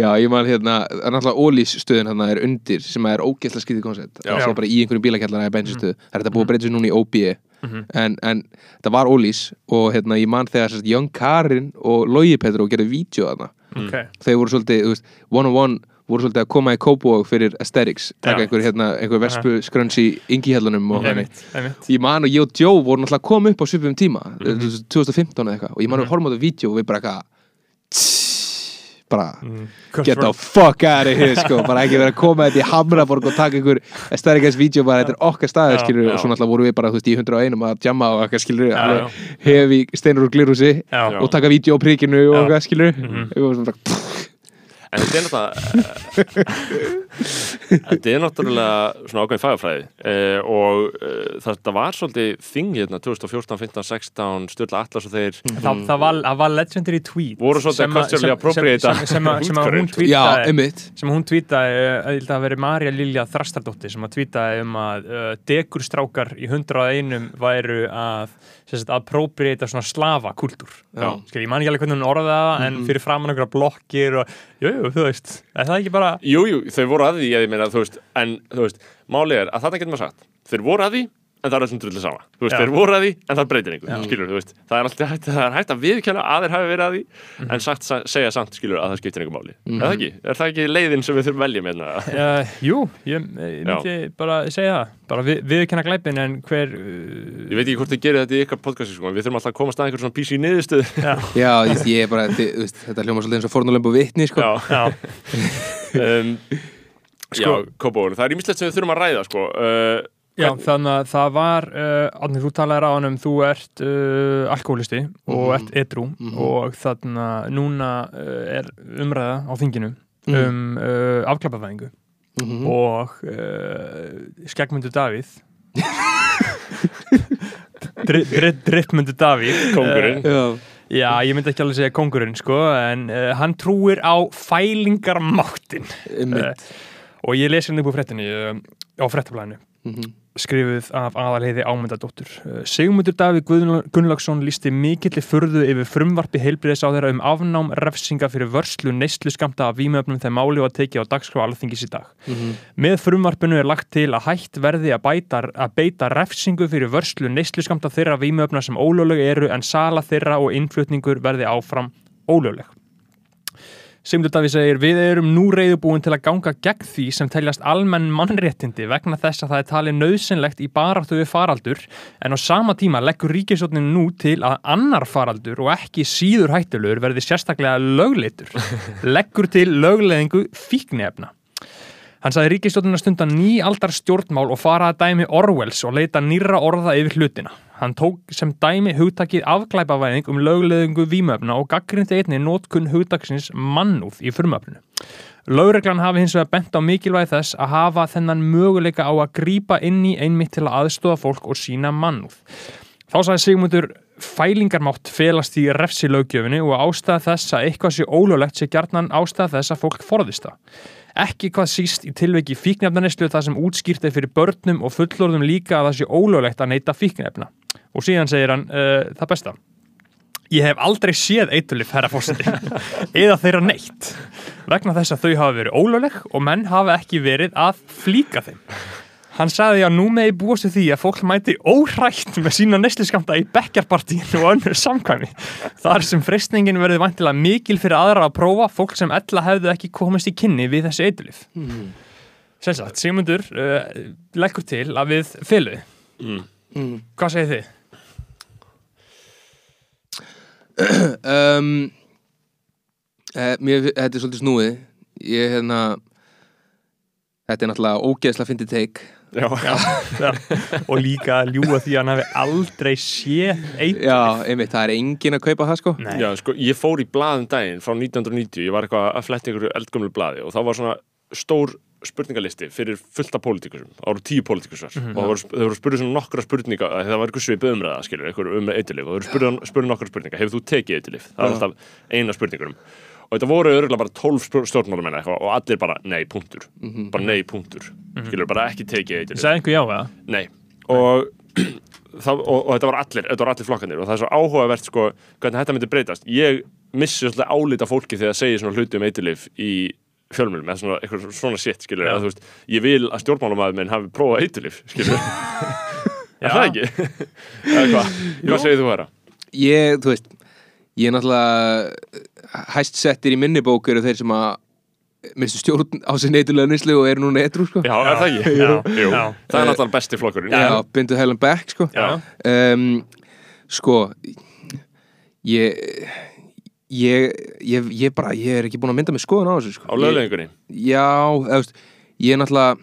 Já, ég man hérna, það er náttúrulega Ólís stöðin hérna er undir sem er ógeðslega skrítið koncept. Já. það er bara í einhverjum bílakjallara eða bensinstöð það er þetta búið að breyta sér núna í OBE Mhm. en, en það var Ólís og hérna ég man þegar sérst, Young Karin og Logi Petru gerðu vídeo þarna okay. þeir voru svolítið, þú veist, one on one voru svolítið að koma í Kópavog fyrir aesthetics taka einhver, hérna, einhver vespu skrönns í yngihjallunum og þannig. ég man og ég og Joe voru náttúrulega koma upp á svipum tíma Mhm. 2015 eða eitthvað og ég man að við horfum á þetta vídeo og við bara eitthvað bara get the fuck out of here sko. Bara ekki vera að koma þetta í Hamraborg og taka einhver stærkast vídeo bara þetta er okkar staðir Já, skilur og svo náttúrulega vorum við bara þú veist í 101 að jamma og eitthvað skilur hefi steinur úr glirúsi og taka vídeo á príkinu og eitthvað skilur Mhm. við vorum bara En þetta er náttúrulega Þetta er náttúrulega svona ákveðin fagafræði eh, og eh, þetta var svolítið þing hérna 2014, 15, 16 Sturla Atlas og þeir það, það, var, það var legendary tweet Voru svolítið að- culturally sem- appropriata sem, sem, sem, að- sem að hún tweetaði. Sem hún tweetaði, uh, ég held að það veri Marja Lilja Þrastardóttir sem að tweetaði um að uh, dekurstrákar í 101 væru að appropriata svona slavakultúr. Ég man ekki alveg hvernig hún orðaði það en fyrir framann einhverja blokkir og, jú, jú, þú veist, er það ekki bara Jú, jú, þau voru að því, ég meina, þú veist en, þú veist, málið er að þarna getur maður sagt þeir voru að því, en það er öllum drullið sama. Þú veist, Já. þeir voru að því, en það breytir einhver skilur, þú veist, það er alltaf hægt, það er hægt að viðkjöla að þeir hafi verið að því, en sagt, sa- segja samt, skilur, að það skiptir einhver máli. Er það ekki? Er það ekki leiðin sem við þurfum að velja með hérna? Uh, jú, ég, ég myndi bara segja það, bara við, viðkenna glæpin en hver uh, Ég veit ekki hvort þið gerir þetta í ykkar podcasti, sko, við þurfum alltaf að komast að einhver svona PC niðurstöð já, ég, ég bara, þið, veist, þetta hljóma svolítið eins og fornulembu vitni sko. Já, um, Sko- já Kópavóður, það er ímislegt sem við þurfum að ræða, sko. Uh, já þannig að það var uh, Árni, þú talaðir á hann um þú ert uh, alkoholisti og ert edru og þannig að núna uh, er umræða á þinginu um uh, afklappafæðingu Mhm. og uh, Skeggmundur Davíð. Drippmundur Davíð Kóngurinn. uh, já, Já, ég myndi ekki alveg segja kongurinn sko en uh, hann trúir á fælingarmáttin einmitt. Og ég lesi hann upp á fréttinni uh, á fréttablaðinu. Mhm. Skrifuð af aðalheiði ámyndadóttur Sigmundur Davíð Guðn- Gunnlaugsson lísti mikilli furðu yfir frumvarpi heilbriðis á þeirra um afnám refsinga fyrir vörslu neyslu skamta af vímöfnum þegar máli var tekið á dagskrá alþingis í dag. Með frumvarpinu er lagt til að hætt verði að, bæta, að beita refsingu fyrir vörslu neyslu skamta þeirra vímöfna sem ólögleg eru en sala þeirra og innflutningur verði áfram ólögleg. Sigmundur Davíð segir við erum nú reyðubúin til að ganga gegn því sem teljast almenn mannréttindi vegna þess að það er talið nöðsynlegt í baráttu við faraldur en á sama tíma leggur ríkisjónin nú til að annar faraldur og ekki síður hættulegur verði sérstaklega lögleitur leggur til lögleiðingu fíknefna Hann sagði ríkistjórnuna stundan nýaldar stjórnmál og fara að dæmi Orwells og leita nýra orða yfir hlutina. Hann tók sem dæmi hugtakið afglæpavæðing um lögleðingu vímöfna og gaggrindi einni nótkun hugtaksins mannúð í frumöfnu. Lögreglan hafi hins vegar bent á mikilvægi þess að hafa þennan möguleika á að grípa inn í einmitt til að aðstofa fólk og sína mannúð. Þá sagði Sigmundur fælingarmátt felast í refsilöggjöfinni og ástæða þess að eitthvað sé ólöglegt sé gjarnan ástæða þess að fólk forðist það. Ekki hvað síst í tilveiki fíknefnaneslu það sem útskýrt er fyrir börnum og fullorðum líka að það sé ólöglegt að neyta fíknefna. Og síðan segir hann uh, það besta. Ég hef aldrei séð eitulif, herra fórseti, eða þeirra neitt, vegna þess að þau hafa verið ólögleg og menn hafa ekki verið að flíka þeim. Hann sagði að nú megi búast við því að fólk mæti óhrætt með sína neysliskamta í bekkjarpartíinu og önnur samkvæmi. Þar sem freystningin verði vantilega mikil fyrir aðra að prófa fólk sem ella hefðu ekki komist í kynni við þessi eitulif. Mm. Sensagt, Sigmundur uh, leggur til að við fyluði. Mm. Hvað segir þið? um, eh, mér, Þetta er svolítið snúið Ég hérna Þetta er náttúrulega ógeðslega fyndið teik Já, Já. og líka að ljúga því að hann hafi aldrei séð eitt. Já, einmitt, það er engin að kaupa það sko. Nei. Já, sko, ég fór í blaðum daginn frá 1990, ég var eitthvað að fletta ykkur eldgömlu blaði og þá var svona stór spurningalisti fyrir fullta pólitíkusum, það voru tíu pólitíkusar og það voru, það voru spurðið svona nokkra spurninga það var eitthvað svipið umræða, skilur, eitthvað um eitthilif og það voru spurðið, nokkra spurninga, hefur þú tekið eitthilif það var alltaf eina spurningurum og þetta voru örgulega bara 12 stjórnmálamenn eitthvað og allir bara nei, punktur. Bara nei, punktur, skilur, bara ekki tekið eitthilif Sagði einhver já eða? Nei. Og, það, og, og þetta var allir þetta var allir flokkanir og það er svo áhugavert sko, hvernig þetta myndi breytast. Ég missi svolítið álita fólki þegar það segir svona hluti um eiturlif í fjölmjölum eða svona, eitthvað svona shit skilur eða, þú veist, ég vil að stjórnmálumæður minn hafi prófað eiturlif skilur er það ekki? eða hvað, hvað segir þú hæra? Ég, þú veist Ég er náttúrulega hæst settir í minni bók eru þeir sem að minnstu stjórn á sér neitulega nýslu og eru núna etru sko Já, er það ekki? Já, já. það er náttúrulega besti flokkurinn Já, bindu heilan back sko Já. um, Sko Ég Ég, ég, ég bara, ég er ekki búin að mynda mig skoðun á þessu sko. á löglegingunni Já, eða, veist, ég er náttúrulega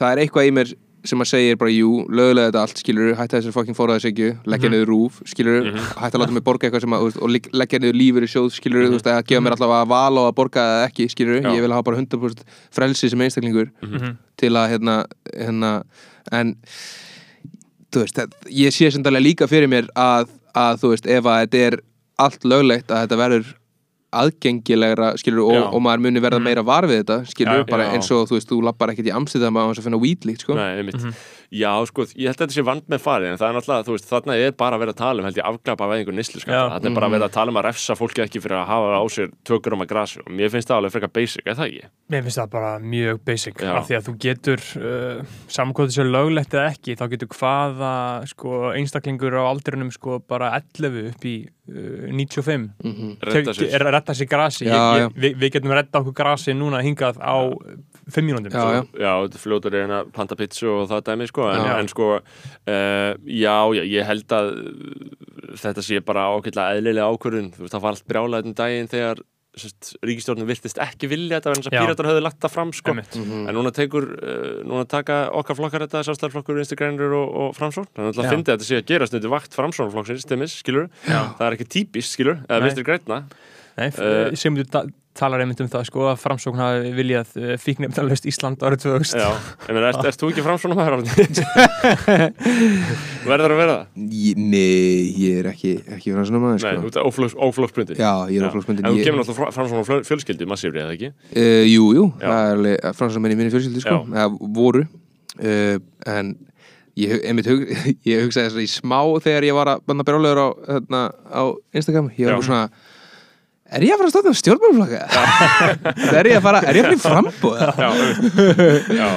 það er eitthvað í mér sem að segja bara jú, lögulega þetta allt, skilur hætta þessar fokkin fóraðisegju, leggja niður rúf skilur, hætta að láta mig borga eitthvað sem að og leggja niður lífur í sjóð, skilur þú veist, að gefa mér allavega að vala og að borga eða ekki, skilur, Já. ég vil hafa bara 100% frelsi sem einstaklingur til að hérna, hérna en þú veist, það, ég sé sem dælega líka fyrir mér að, að þú veist, ef að þetta er allt löglegt að þetta verður aðgengilegra, skilur, og, og maður muni verða meira var við þetta, skilur, Já, bara já. eins og þú veist, þú lappar ekkert í Amsterdam á þess að finna weedlíkt, sko Nei, einmitt. Já, sko, ég held að þetta sé vand með farið en það er náttúrulega, þú veist, þarna er bara að vera að tala um held ég afglapa veðingu nýslu Já. þarna er bara að vera að tala um að refsa fólki ekki fyrir að hafa á sér tökur um að grasi og mér finnst það alveg frekar basic, er það ekki? Mér finnst það bara mjög basic Já. af því að þú getur uh, samkvæmt þessu löglegt eða ekki þá getur hvaða sko, einstaklingur á aldrinum sko, bara 11 upp í uh, 95 Redda sér. er að retta sér grasi Já, ég, ég, við, við getum retta okkur grasi núna hingað á 5 mínúndum Já, já. Já, þetta fljótur er hérna planta pizza og það dæmi, sko, en, en sko uh, já, já, ég held að þetta sé bara ákveðlega eðlilega ákvörðun, þú veist, það var allt brjálað um daginn þegar ríkistjórnum virtist ekki vilja þetta en þess að Já. píratar höfðu lagt það fram, sko Einmitt. En núna tekur, uh, núna taka okkar flokkar þetta, sjálfstæðarflokkur, vinstrigrænur og, og framsón. Þannig að það finnst að þetta sé að gerast undir vakt framsónflokksins, stemmis, skilur. Já. Það er ekki típist, skilur, eða Nei. vinstri grænna. Nei, Eh, uh, sem þú ta talar einmitt um það sko að framsókn hafi viljað uh, fíknefndarlaust Ísland árið 2000 Já, ert, ert þú ekki framsónum að Verður að vera það? Ég- Nei, ég er ekki, ekki svona maður, Nei, sko þú ert óflokksbundin. Já, ég er Já. á flóksmyndin En þú kemur náttúrulega framsónum fjölskyldu, massífri, eða ekki? Uh, jú, jú, Já. það er í minni fjölskyldi sko, Já. eða voru uh, en ég, einmitt, hug, ég hugsaði þess að í smá þegar ég var að banda brjálegur á, hérna, á Instagram, ég var svona er ég að fara að stofna stjórnmálflokka? er ég að fara, er ég að fara í já,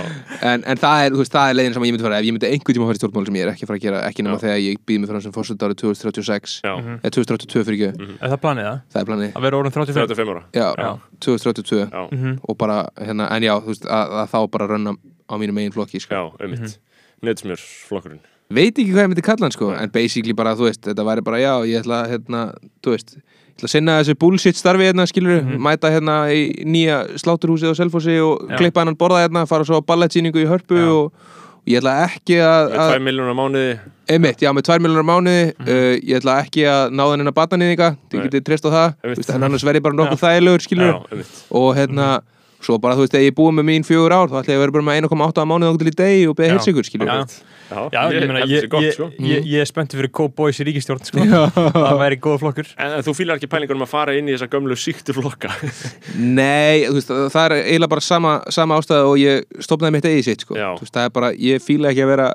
en, en það er, veist, það er leiðin sem ég myndi fara. Ef ég myndi einhvern tíma fara í stjórnmál sem ég er ekki að fara að gera ekki nema þegar ég býð mig fram sem fórsett árið 2036 já, eða 2032 fyrir ekki, Er það planið það? það er planið. Að vera orðin 35? 35 ára. já, Já. 2032 Já, Mhm. og bara, hérna, en já, þú veist, að, að þá bara rönna á mínu megin flokki, sko. Já, einmitt. Netsmjör, flokkurinn. veit ekki hvað ég myndi kalla hann sko. En basically bara þú veist, þetta væri bara já ég ætla að hérna, þú veist ég ætla að sinna þessu bullshit starfi hérna skilur mæta hérna í nýja sláturhúsið á Selfossi og Já. klippa hann borða hérna fara svo á ballettsýningu í hörpu og, og ég ætla ekki að, Með að 2 miljónar mánuði. einmitt, já með 2 miljonar mánuði. Uh, ég ætla ekki að náða henni að batna niðinga þið getið treyst á það. En annars verð ég bara nokkuð þægilegur skilur og hérna svo bara þú veist, ef ég er búið með mín fjögur ár þá ætla ég að vera bara með 1,8 mánuði okkur til í degi og beða Já. heilsikur skilur Já. Já, Já, ég, meina, ég, ég, sko. ég, ég er spenntið fyrir Cowboys í ríkistjórn sko. það væri góða flokkur En, þú fílar ekki pælingur um að fara inn í þessa gömlu síktu flokka Nei, þú veist, það er eiginlega bara sama, sama ástæða og ég stopnaði mitt eigið sitt sko. Veist, það er bara, ég fíla ekki að vera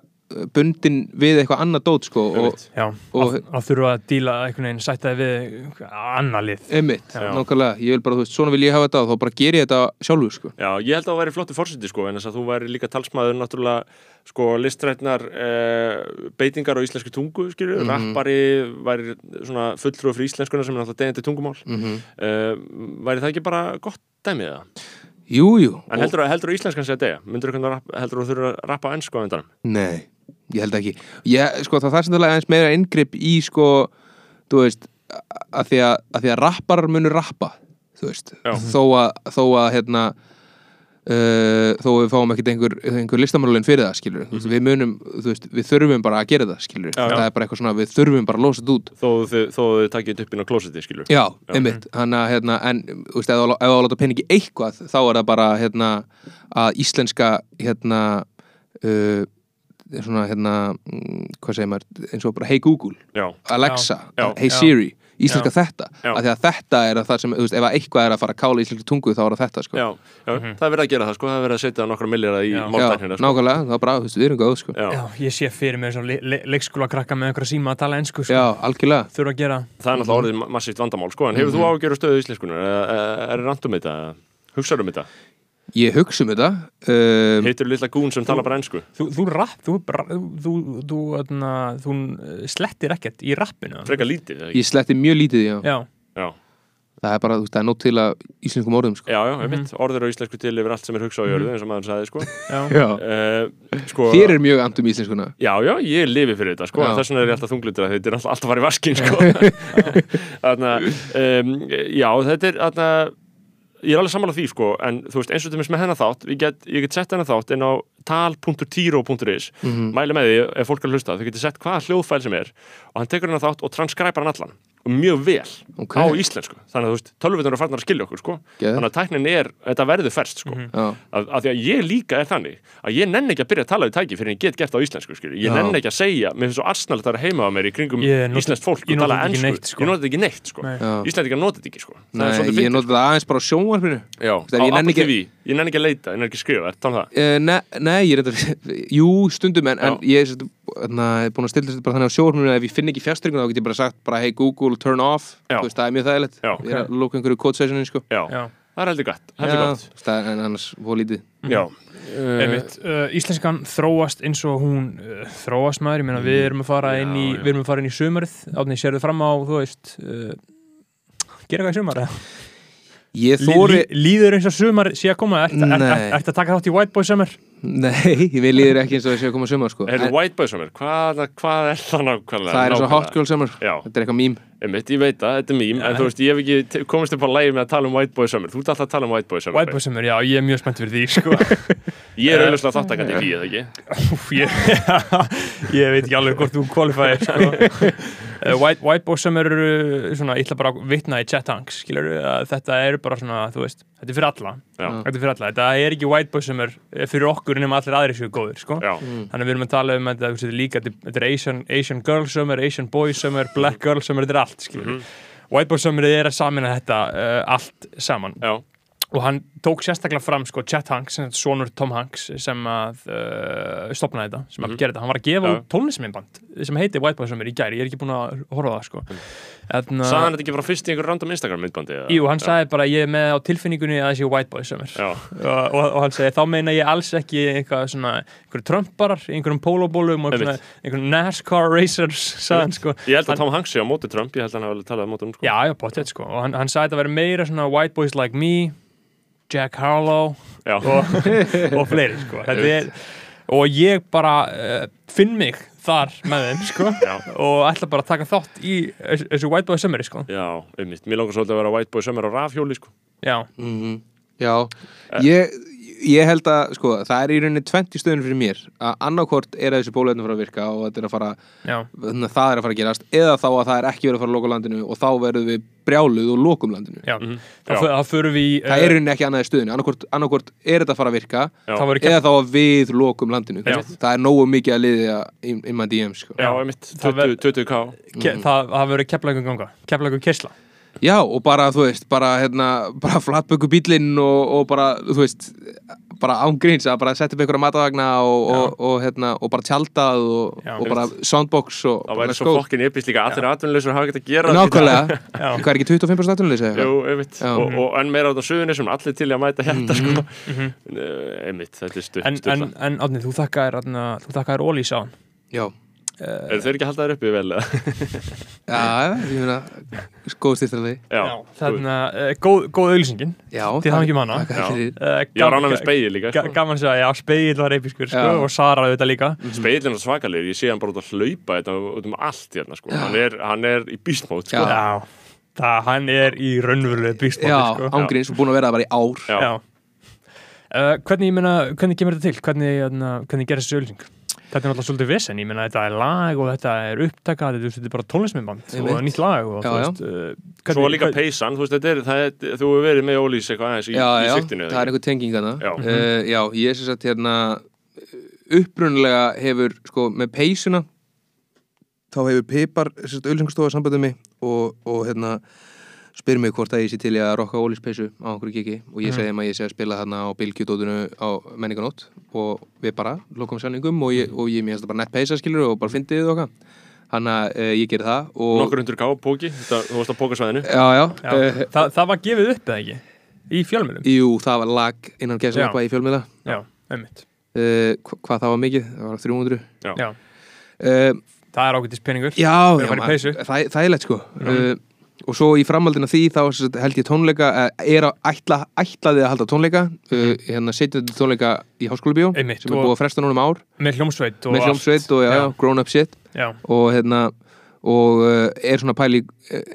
bundin við eitthvað annað dót sko og, Og- að, að þurfa að díla einhvern veginn sættaði við annar lið einmitt, Já. nákvæmlega ég vil bara, þú veist, svona vil ég hafa þetta og þá bara ger ég þetta sjálfur sko Já, ég held að það væri flottu fórseti sko en þess að þú væri líka talsmaður náttúrulega sko listrætnar eh, beitingar á íslensku tungu skilju, Mhm. rappari væri svona fulltrúi fyrir íslenskuna sem er náttúrulega degjandi tungumál mm eh, væri það ekki bara gott dæmið það? Jú, jú En heldur að, heldur að íslenskan sé að degja? Myndur þú heldur að þú þurfa að rappa ennsku á endanum? Nei, ég held ekki. Ég, sko, það er það aðeins meira inngrip í sko, þú veist að því að, að því að rapparar munu rappa þú veist, Já. þó að þó að hérna uh, þó að við fáum ekkert einhver, einhver listamálun fyrir það, skilur mm við munum, veist, við þurfum bara að gera það, skilur Já, það já. er bara eitthvað svona, við þurfum bara að losa þetta út. Þó þið, þó þið þetta upp inn á klósetti skilju Já, einmitt, hann að hérna, en þú veist, ef þú láta peningi eitthvað þá er það bara hérna að íslenska hérna uh, svona hérna mm, hvað segir maður, eins og bara hey Google Já, Alexa, Já. hey Já. Siri íslenska Já. þetta, Já. af því að þetta er að það sem, þú veist, ef að eitthvað er að fara að kála íslenska tungu þá er það þetta, sko já, já það er verið að gera það sko, það er verið að setja nokkra milljar í Já. Já, máltæknina sko. nákvæmlega, það er bara, þú veist, við erum góð, sko Já. Já, ég sé fyrir mig svona le le leikskóla krakka með einhverja síma að tala ennsku sko. Já, algjörlega þurfa að gera Það er náttúrulega orðið massíft vandamál sko, en hefur þú ágjör stöðu íslenskunar? Er, er randum Ég hugsa um þetta um, Heitur lilla gún sem tala bara ennsku? Þú, þú rapp, þú, þú, þú, þú, þú, þú uh, slettir ekkert í rappinu Frekar lítið? Ég sletti mjög lítið, já. Já, Já, Það er bara, þú veist, það er nótt til að íslenskum orðum, sko. Já, já, ég veit, orður á íslensku til yfir allt sem er hugsað á jörðu, eins og maður sagði, sko. já, Já. Uh, sko Þér er mjög andum íslenskuna. Já, já, ég lifi fyrir þetta, sko, þess vegna er ég alltaf þunglindur að þetta er alltaf, alltaf að fara í vaskin, sko. Þannig að, um, já, þetta er, þannig að, ég er alveg sammála því, sko, en þú veist, eins og til með hennar þátt, ég get, ég get sett hennar þátt inn á tal.tiro.is, Mhm. mæli með því ef fólk er að hlusta, þau getur sett hvaða hljóðfæl sem er og hann tekur hennar þátt og transkræpar hann allan mjög vel Ok. á íslensku þannig að þú veist, tölvutunar eru farnar að skilja okkur sko. Geðveikt. þannig að tæknin er, þetta verður ferst sko. Já, að, að því að ég líka er þannig að ég nenni ekki að byrja að tala við tæki fyrir en ég get gert það á íslensku skilur. ég Já. nenni ekki að segja, mér finnst svo arsnalegt að vera heima á mér í kringum Ég nota- íslenskt fólk og tala þetta ennsku neitt, sko. ég nota þetta ekki neitt sko. Nei. Íslendingar nota þetta ekki sko. það Nei, er ég nota það aðeins bara á sjónvarpinu Það ég Apple ekki- TV, ég nenni ekki að leita, ég nenni ekki að skrifa, er það það? ne, Nei, ég er Google, turn off. Veist, það er mjög þægilegt. Já. Ég er að lóka einhverju code sessioni sko. Já, já. Það er heldur gott, heldur Já, gott. það er en annars fór lítið. Uh, íslenskan þróast eins og hún uh, þróast maður, ég meina við erum að fara inn í Já, já. við erum að fara inn í sumarið, átni sérðu fram á þú veist uh, gera eitthvað í sumar eða? Ég Lí, þóri lí, líður eins og sumar sé að koma, ert er, er, er, að taka þátt í White Boy Summer? Nei, ég vil líður ekki eins og það sé að koma sumar sko. er En White Boy Summer, hvað, hvað er það nákvæmlega? Það er eins og hot girl summer Já. Þetta er eitthvað mím Einmitt, ég veit það, þetta er mím, en þú veist, ég hef ekki komist upp á lægi með að tala um White Boy Summer. Þú ert alltaf að tala um White Boy Summer. White Boy Summer, já, ég er mjög spennt fyrir því sko. Ég er auðvitað þáttakandi í því, eða ekki? Úf, ég, ég veit ekki alveg hvort þú kvalifæðir sko. Uh, White, White Boy Summer eru svona, ég ætla bara að vitna í chat hanks skilur, að þetta er bara svona, þú veist þetta er fyrir alla, Já, þetta er fyrir alla. Þetta er ekki White Boy Summer fyrir okkur nema allir aðri séu góðir, sko. Já, þannig við erum að tala um þetta, þetta er líka þetta er Asian, Asian Girl Summer, Asian Boy Summer Black Girl Summer, þetta er allt, skilur White Boy Summer er að samina þetta uh, allt saman. Já, og hann tók sérstaklega fram sko Chet Hanks, sonur Tom Hanks sem að uh, stopnaði þetta sem að gera þetta, hann var að gefa Já. út tónlisminnband sem heiti White Boy Summer í gæri, ég er ekki búin að horfa það sko. Þarna, Saðan hann þetta ekki frá fyrst í einhver random Instagram myndbandi? Jú, hann sagði bara ég er með á tilfinningunni að það sé White Boy Summer og, og, og hann segi þá meina ég alls ekki eitthvað svona, einhverjum trömparar einhverjum pólóbólum og svona, einhverjum NASCAR racers sagði hann sko. Ég held að Tom Hanks sé á móti Trump, ég held að hann alveg talað á móti um, sko. Já, já, potið sko. Og hann, hann sagði þetta vera meira svona White Boys Like Me Jack Harlow og, og fleiri sko. Er, og ég bara uh, finn mig þar með þeim sko og ætla bara að taka þátt í þessu White Boy Summeri sko. Já, einmitt. Mér langar svolítið að vera White Boy Summer á rafhjóli, sko. Já, Mhm. Já, ég, ég held að sko, það er í rauninni 20 stöðun fyrir mér. Að annarkvort er að þessi bóluefni fara að virka og þetta er að fara, þannig að það er að fara að gerast. Eða þá að það er ekki verið að fara að loka landinu og þá verðum við brjáluð og lokum landinu. Já. Mhm. Fö- þá förum við í það er í rauninni ekki annað í stöðinu annarkvort, annarkvort er þetta að fara að virka Já. þá verður eða þá að við lokum landinu. Já. það er nógu mikið að liðja in my DM sko. Já, einmitt, Það 20, 20k. ke, það, það verður keflaugum ganga. Keflaugum kersla Já, og bara, þú veist, bara, hérna, bara flatböku bílinn og, og bara, þú veist, bara án gríns að bara setja upp einhverja matavagna og, og, og, hérna, og bara tjaldað og, Já. og bara soundbox og Það bara væri let's svo go. fokkin epist líka allir atvinnuleysur hafa ekkert að gera Nákvæmlega, Já. hvað er ekki 25% aðtunuleysi? Jú, einmitt, og, og enn meira á þetta suðunni sem allir til að mæta hérna sko. Mhm. Eh, einmitt, þetta er stutt, En, en, en Átni, þú þakkaðir þarna- þú þakkaðir Ólís á hann Já, Er þeir ekki að halda þær uppi vel? eða? já, ég meina, góð styrtrali Já, Þannig að góð, góð auðlýsingin Já, með hana. Takk Já. fyrir. uh, ég var annað með speil líka sko. Gaman að segja, já, speil var episkur sko, Já. og Sara auðvitað líka Speilin er svakalegur, ég sé hann bara út að hlaupa þetta út um allt hérna sko. hann, er, hann er í beastmót sko. Já. Já, það, hann er í raunverulegu býstmáti Já, sko. ángríns og búin að vera það bara í ár Já. Já. Uh, hvernig, ég meina, hvernig kemur þetta til? Hvernig, hérna, hvernig gerir þessi auðlýsing? Þetta er náttúrulega svolítið vesen, ég meina þetta er lag og þetta er upptaka, þetta, þetta er bara tónlisminnband og nýtt lag og Já, þú já. veist uh, Svo líka peysan, þú veist, þetta er, það er þú hefur verið með Ólís eitthvað aðeins í, Já, í já, siktinu það er einhver tenging hana Já. uh, Já, ég sem sagt hérna upprunalega hefur sko með peysuna þá hefur Pipar auðlýsingarstofa sambandið mig og, og hérna spyr mig hvort að ég sé til í að rokka Ólís peysu á einhverju kiki og ég segi þeim að ég sé að spila þarna á Bilgjudótinu á menninganót og við bara lokum sanningum og ég, og ég mér finnst það bara nett peysa skilur og bara fyndið og okkar Þannig að uh, ég ger það og Nokkur hundur ká, póki, þetta, þú varst á pókasvæðinu Já, já, Já, uh, það, það var gefið upp eða ekki? Í fjölmjölum? Jú, það var lag innan Já. gesalappa í fjölmiðla. Já, einmitt. Uh, hva- hvað það var mikið, það var 300 Já, það er ágætis peningur. Já, að já það, það er lett sko. Uh, og svo í framhaldina því þá held ég tónleika uh, er að ætla, ætlaði að halda tónleika uh, hérna setjandi tónleika í Einmitt, sem er og- búið að fresta núna um ár. Með hljómsveit og hljómsveit og Já. já, grown up shit. Já, og hérna og uh, er svona pæli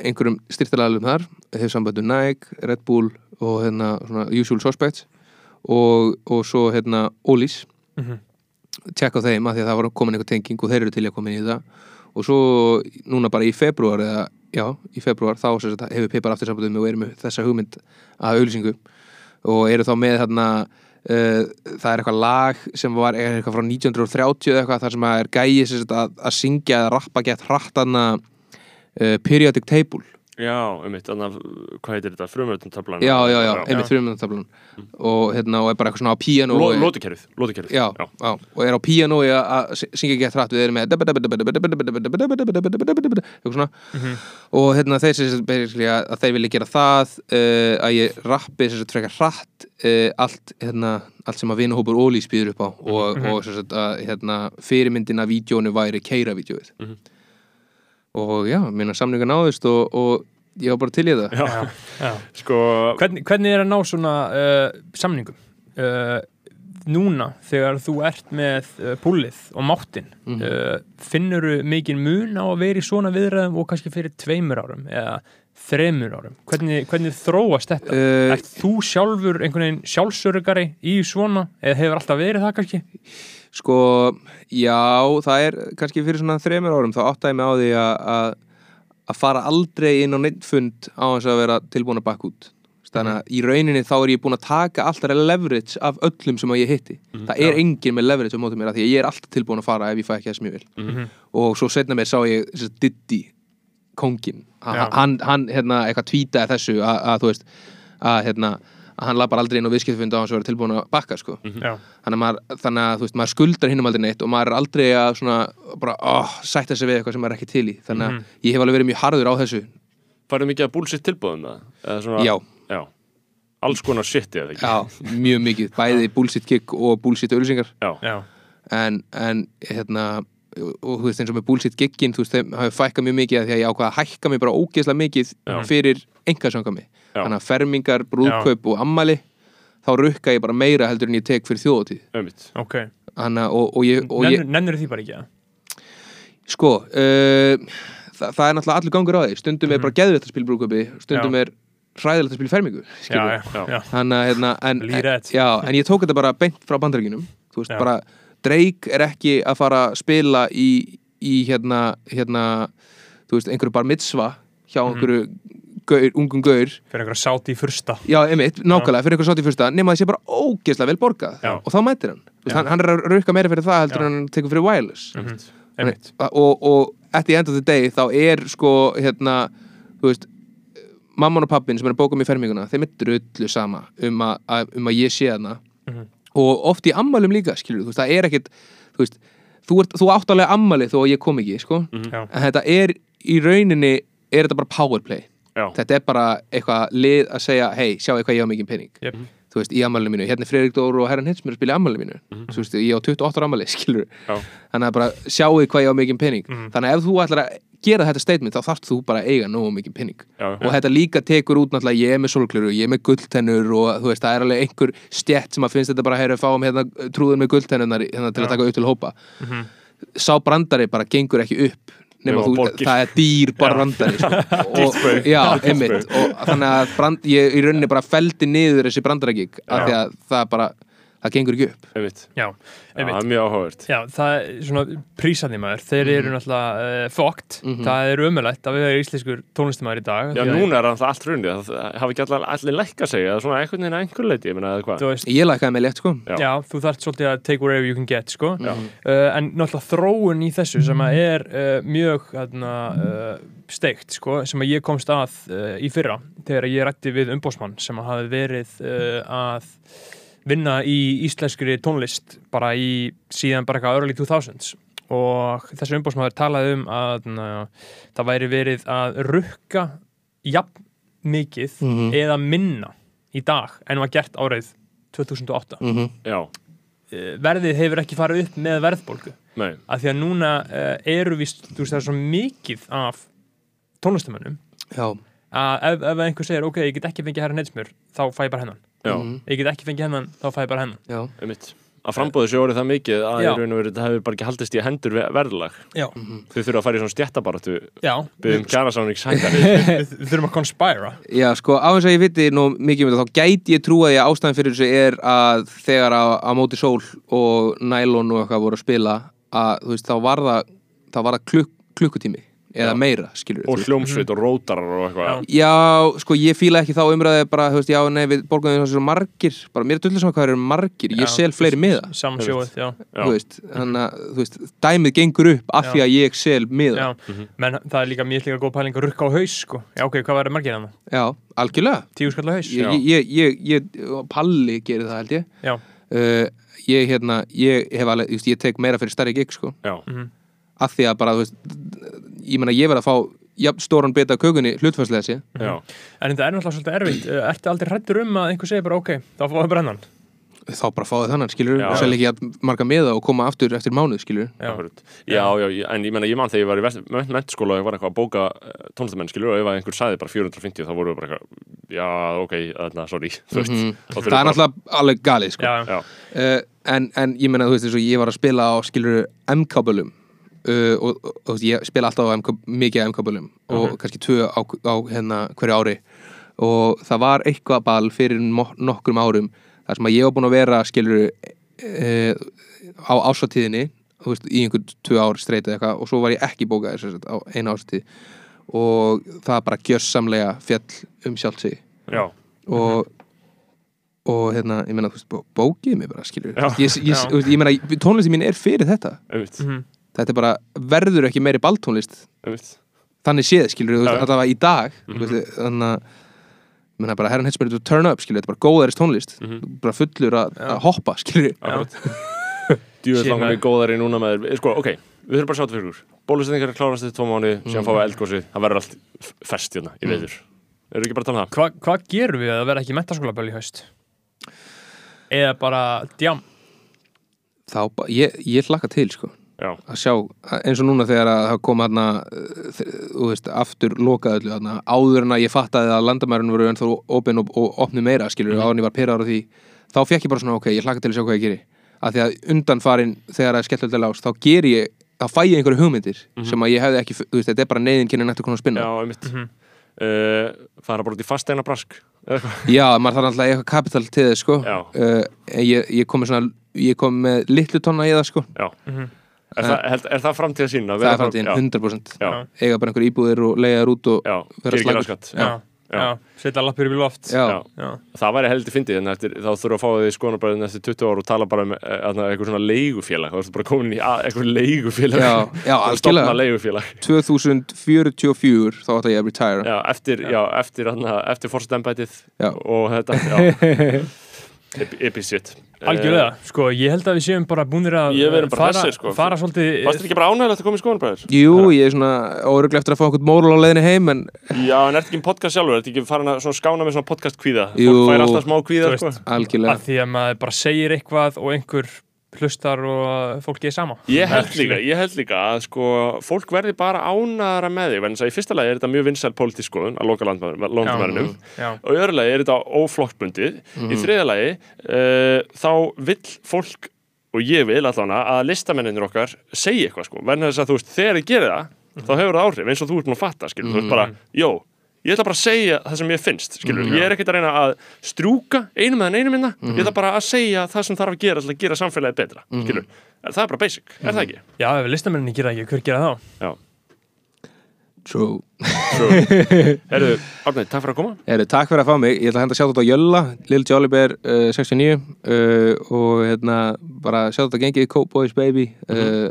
einhverjum styrtalagalum þar hefur við Nike, Red Bull og hérna svona Usual Suspects. Og, og svo hérna Ólís Mhm. tjekka á þeim að því að það var komin einhver tenging og þeir eru til að koma inn í það og svo núna bara í februar eða já, í februar þá sagt, hefur Pipar aftur sambandið með og erum þessa hugmynd að auðlýsingu og eru þá með þarna uh, það er eitthvað lag sem var eitthvað frá 1930 eða eitthvað þar sem er gæi sem sagt, að, að syngja eða rappa gett hratt þarna uh, periodic table Já, einmitt, þannig að, hvað heitir þetta, frumölduntablan já, já, já, einmitt þrjumöndatablan og hérna og er bara eitthvað svona á píanó og- Lótukerfið, lótukerfið Já, já, og er á píanó að syngja gett hratt við erum með eitthvað svona og hérna þeir sagt basically að þeir vilja gera það uh, að ég rappi sem sagt frekar hratt uh, allt, hérna, allt sem að vinahópur Ólís býður upp á og, sem sagt að hérna, fyrirmyndin af vídjónu væri keira-vídjóið Mhm. og já, minna samninga náðust og, og ég var bara til í það Já, já, sko, Hvernig, hvernig er að ná svona uh, samningum? Uh, núna, þegar þú ert með uh, púlið og máttinn Mhm. uh, finnurðu mikinn mun á að vera í svona viðræðum og kannski fyrir tveimur árum eða þremur árum hvernig, hvernig þróast þetta? Uh, Ert þú sjálfur einhvern veginn sjálfsörugari í svona eða hefur alltaf verið það kannski? Sko, já, það er kannski fyrir svona þremur árum þá áttaði mig á því að- að að fara aldrei inn á neitt fund á þess að vera tilbúin að bakka út. Þannig að í rauninni þá er ég búin að taka alltaf leverage af öllum sem að ég hitti. Það er enginn með leverage á móti mér því að ég er alltaf tilbúin að fara ef ég fæ ekki þess mjög vil. Mhm. og svo setna mér sá ég þessi Diddy kóngin, Já. hann, hann, hérna, eitthvað tweetaði þessu að, að þú veist að hérna að hann lappar aldrei inn á viðskiptfund á hans að vera tilbúin að bakka sko. Já, þannig að, maður, þannig að þú veist, maður skuldar hinnum aldrei neitt og maður er aldrei að svona bara, oh, sætta sig við eitthvað sem maður er ekki til í. Þannig að ég hef alveg verið mjög harður á þessu. Farið mikið að bullshit tilbúðum það? Eða svona, já, Já, alls konar shit, eða ekki? já, mjög mikið. Bæði bullshit kick og Já, já, en, en hérna og og þú veist eins og með bullshit giggin þú veist, þeim hafi fækkað mjög mikið af því að ég ákvaða að hækka mig bara ógeðslega mikið Já. fyrir engasöngami Já. Þannig að fermingar, brúðkaup og ammali þá rukka ég bara meira heldur en ég tek fyrir þjóðatíð einmitt ok Þannig, að- og, og ég, og ég Nennur, því bara ekki, ja? Sko, uh, það, það er náttúrulega allur gangur á því Stundum er bara geðvitt að spila brúköpi Stundum Mhm. Já. er hræðilegt að spila fermingu. Þannig að hérna, já, en ég tók þetta bara beint frá bandaríkinum Þú veist, Já. bara Drake er ekki að fara að spila í, í hérna, hérna þú veist, einhverju bar mitzva hjá Mhm. einhverju gaur, ungum gaur. Fyrir einhverja sáti í fursta. Já, einmitt, nákvæmlega, fyrir einhver sátt í fyrsta nema það sé bara ógeðslega vel borgað. Já. og þá mætir hann. Já. hann, hann er að rauka meira fyrir það heldur en hann tekur fyrir wireless. Einmitt. Og, og at the end of the day þá er sko hérna þú veist mamman og pappin sem er að bóka mér ferminguna þeim er drullu sama um að, um að ég sé hana Mhm. og oft í ammælum líka, skilur þú veist, það er ekkit þú veist, þú, ert, þú átt alveg ammæli þó að ég kom ekki, sko. Já. en þetta er í rauninni er þetta bara powerplay Já. þetta er bara eitthvað lið að segja hei, sjáu hvað ég á mikið pening Jep. þú veist, í ammælinu mínu, hérna er Fredrik Dóru og Herran Hitsmur að spila í ammælinu mínu þú veist, ég á 28 ára ammæli, skilur Já. þannig að bara sjáu hvað ég á mikið pening Mhm. þannig að ef þú ætlar að gera þetta statement þá þarfst þú bara að eiga nógu mikið pening Já, og þetta líka tekur út náttúrulega ég er með solgleru, ég er með gulltennur og þú veist, það er alveg einhver stjett sem að finnst þetta bara að heyra hérna hérna, til að taka upp til hópa Mhm. sá brandari bara gengur ekki upp nema þú, það er dýr brandari sko. og, já, einmitt. og þannig að brand, ég í rauninni bara feldi niður þessi brandaragík af því að það bara, það gengur ekki upp einmitt Já, Já, einmitt. það er mjög áhugavert Já, það er svona prísandi maður, þeir eru náttúrulega uh, fókt, Mhm. það er ömulegt að við erum íslenskur tónlistamæður í dag Já, núna er alltaf allt hrunið það hafi ekki allir, allir lækka sig eða svona einhvern veginn einhver leiti, ég meina eða hvað ég lækkaði með létt sko Já. já. þú þarft svolítið að take wherever you can get, sko Já. uh, en náttúrulega þróun í þessu sem að er uh, mjög hérna, uh, steikt, sko, sem að ég komst að uh, í fyrra, þegar ég rætti við umbósmann sem að hafi verið uh, að vinna í íslenskri tónlist bara í síðan bara eitthvað early 2000s og þessi umbósmaður talaði um að na, það væri verið að rukka jafn mikið Mhm. eða minna í dag en var gert árið 2008 mm Já, Eh, verðið hefur ekki farið upp með verðbólgu. Nei, af því að núna uh, eru vist, þú veist það er svo mikið af tónlistamönnum já, að ef, ef einhver segir ok, ég get ekki fengið herra neidsmjör þá fæ ég bara hennan. Ég get ekki fengið hennan, þá fæ ég bara hennan. Já, einmitt. Að frambóðu sér orðið það mikið að í Já. raun og verið þetta hefur bara ekki haldist í hendur ve- verðlag. Já, þau þurfa að fara í svona stjættabaratu já. byggðum kjærasáning við við þurfum að conspira. Já, sko, á þess að ég viti nú mikið um þetta, þá gæti ég trúa því að ástæðan fyrir þessu er að þegar á, á móti sól og nælon og eitthvað voru að spila að, þú veist, þá var það, þá var það klukk, klukkutími eða Já. meira, skilur og hljómsveit og rótarar og eitthvað. Já, sko, ég fíla ekki þá umræði bara, þú veist, já, nei, við borgum því svo margir, bara mér er dullir saman hvað eru margir, ég Já. sel fleiri miða, saman sjóið, já, þú veist, þannig að, þú veist, dæmið gengur upp af Já. því að ég sel miða, já. menn það er líka mjög líka góð pæling að rukka á haus sko. já ok, hvað verður margir hann? já, algjörlega, tíu skall á haus? ég, ég, ég, Palli gerir það, held ég, já, uh, ég hérna ég hef alveg, just, ég að ég meina ég verð að fá jafn stóran bita af kökunni hlutfærslega sér já, en þetta er náttúrulega svolítið erfitt. Ertu aldrei hrættur um að einhver segir bara ok, þá fáum við brennan þá bara fáið þannig, skilur Já. og selja ekki jafn marga miða og koma aftur eftir mánuð, skilur Já. já, já, en ég menna ég man þegar ég var í vest- mennskóla og ég var eitthvað að bóka tónlistamenn skilur og ef að einhver sagði bara 450 þá voru við bara eitthvað, já, ok, þarna, sorry. Þú veist, þurfum það er bara- náttúrulega alveg galið, sko. Já, Já, uh, en, en ég meina, þú veist, eins og ég var að spila á, skilur, M-kabulum uh, og, og, og ég spila alltaf á MK, mikið af M-kabulum og kannski tvö á, á hérna hverju ári. Og það var eitthvað ball fyrir nokkrum árum þar sem að ég var búin að vera, skilur uh, á ásatíðinni þú veist, í einhvern tvö ár streita eitthvað og svo var ég ekki bókaður sem sagt, á eina ásatíð og það bara gjörsamlega fjall um sjálft sig. Já, og og hérna, ég meina, þú veist, bó- bókið mig bara, skilur Já. ég, ég, ég meina, tónlistin mín er fyrir þetta. Mhm. Þetta er bara, verður ekki meiri balltónlist. Einmitt. Þannig séð, skilur, veist, já. allavega í dag mm -hmm. þannig að ég meina bara, herran hetsmur, þú turn up, skilur, þetta er bara góðarist tónlist. Mhm. bara fullur að að hoppa, skilur Shit, langar mig góðari núna með þér Sko, ok, við þurfum bara að sjá þetta fyrir úr Bólusetningar er klárast eftir tvo mánu Síðan fáum við eldgósið Það verður allt f- ferskt hérna í veður. Erum við ekki bara að tala um það? Hva, hvað gerum við að vera ekki mentaskólaböl í haust? eða bara djam þá, ég, ég hlakka til, sko Já, að sjá, eins og núna þegar að það kom hérna, þú veist, aftur lokað öllu hérna, áður en að ég fattaði að landamærun voru ennþá opinn og, og opnu meira, skilur, mm. áður en ég var pyrraður á því þá fekk ég bara svona, ok, ég hlakka til að sjá hvað ég geri. Af því að undanfarin þegar það er skellöldi lás, þá ger ég þá fæ ég einhverju hugmyndir sem að ég hefði ekki, þú veist, þetta er bara neyðin kynni nættu konar að spinna. Já, einmitt. Uh, Fara bara út í fasteina brask eða eitthvað. Já, maður þarf alltaf eitthvað kapital til þess, sko. Uh, ég, ég kom með svona ég kom með litlu tonna í það, sko. Já Er, það, held, er það framtíð að sína? það er framtíðin, 100% Já, eiga bara einhverju íbúðir og leiða þær út og já, vera já, setja lappir í loft. Já, Já. já, Það væri heldur fyndið en eftir, þá þurfa að fá því skoðanabræðin eftir 20 ára og tala bara um eitthvað svona leigufélag. Þá ertu bara komin í að- eitthvað leigufélag. Já, já, algjörlega. stofna leigufélag. 2044 þá ætla ég að retire. Já, eftir, já, eftir, eftir fórstembætið Já. og þetta já. Shit Algjörlega, sko, ég held að við séum bara búinir að Ég verðum bara fara, sko. fara svolítið Eh, Varst þetta ekki bara ánægilegt að koma í skoðanbræður? Jú, ég er svona óruglega eftir að fá okkur móral á leiðinni heim en Já, en ertu ekki um podcast sjálfur? Ertu ekki farin að svona skána með svona podcast kvíða? Jú. Fólk fær alltaf smá kvíða, sko algjörlega að því að maður bara segir eitthvað og einhver hlustar og fólki er sama. Ég held líka, ég held líka að sko fólk verði bara ánæðara með þig en í fyrsta lagi er þetta mjög vinsæl pólitísk skoðun að loka landmærinum og í öðru lagi er þetta óflokkbundið í þriða lagi uh, þá vill fólk og ég vil allavega að listamenninir okkar segja eitthvað sko, verðin þess að þú veist þegar ég gerir það, þá hefur það áhrif eins og þú ert nú að fatta, skilur, þú veist bara, jó ég ætla bara að segja það sem ég finnst, skilur ég er ekkert að reyna að strjúka einu með einu minna, ég ætla bara að segja það sem þarf að gera til að gera samfélagið betra, skilur það er bara basic, er það ekki? já ef listamenninni gera ekki, hver gera þá? Já, True. Herðu, Árnei, takk fyrir að koma. Heru, Takk fyrir að fá mig, ég ætla að henda sjátt á Jölla Lil Jollibear uh, 69 uh, og hérna bara sjátt á gengið Cowboys Baby uh,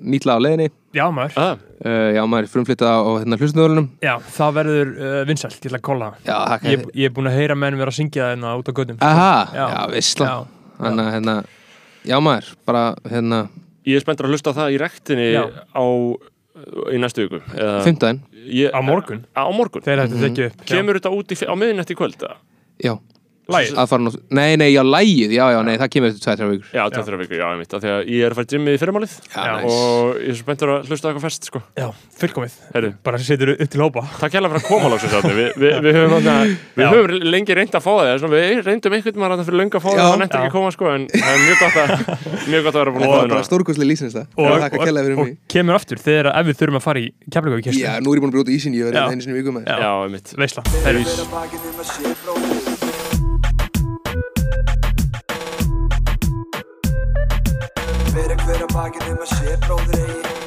nýtla á leiðinni. Já maður, uh, Já, maður er frumflyttað á hérna, hlustunöðunum já, það verður uh, vinsælt, ég ætla að kolla það. Ég, ég er búin að heyra menn vera að syngja það hérna út á göttum Aha, Já. já, vissla Já. Þannig að hérna, já maður, bara hérna. Ég er spenntur að hlusta á það í rektinni Já. á í næstu viku ég, Á morgun? á morgun. Þeir hættu þekki upp. Kemur þetta út í, á miðnætti í kvöld eða? já Fara nú, nei, nei, já, lægið, já, já, nei, það kemur eftir tveir, þrjár vikur. Já, tveið þrjá viku, já, ég mitt af því að ég er að fara í gymmið í fyrirmálið og ég er spenntur að hlusta á eitthvað fest sko. Já, fullkomið. Herru, Bara setur upp til hópa. Takk hérlega fyrir að koma lóksins átni við, við, við höfum, þarna, við Já. höfum lengi reynd að fá það svona, við reyndum einhvern að fyrir löngu að fá það Já. það nefndir ekki koma sko, en það er mjög gott að mjög gott að vera búin að fá það og, Takk Veisla Hver að bakið um að sé bróðir eigi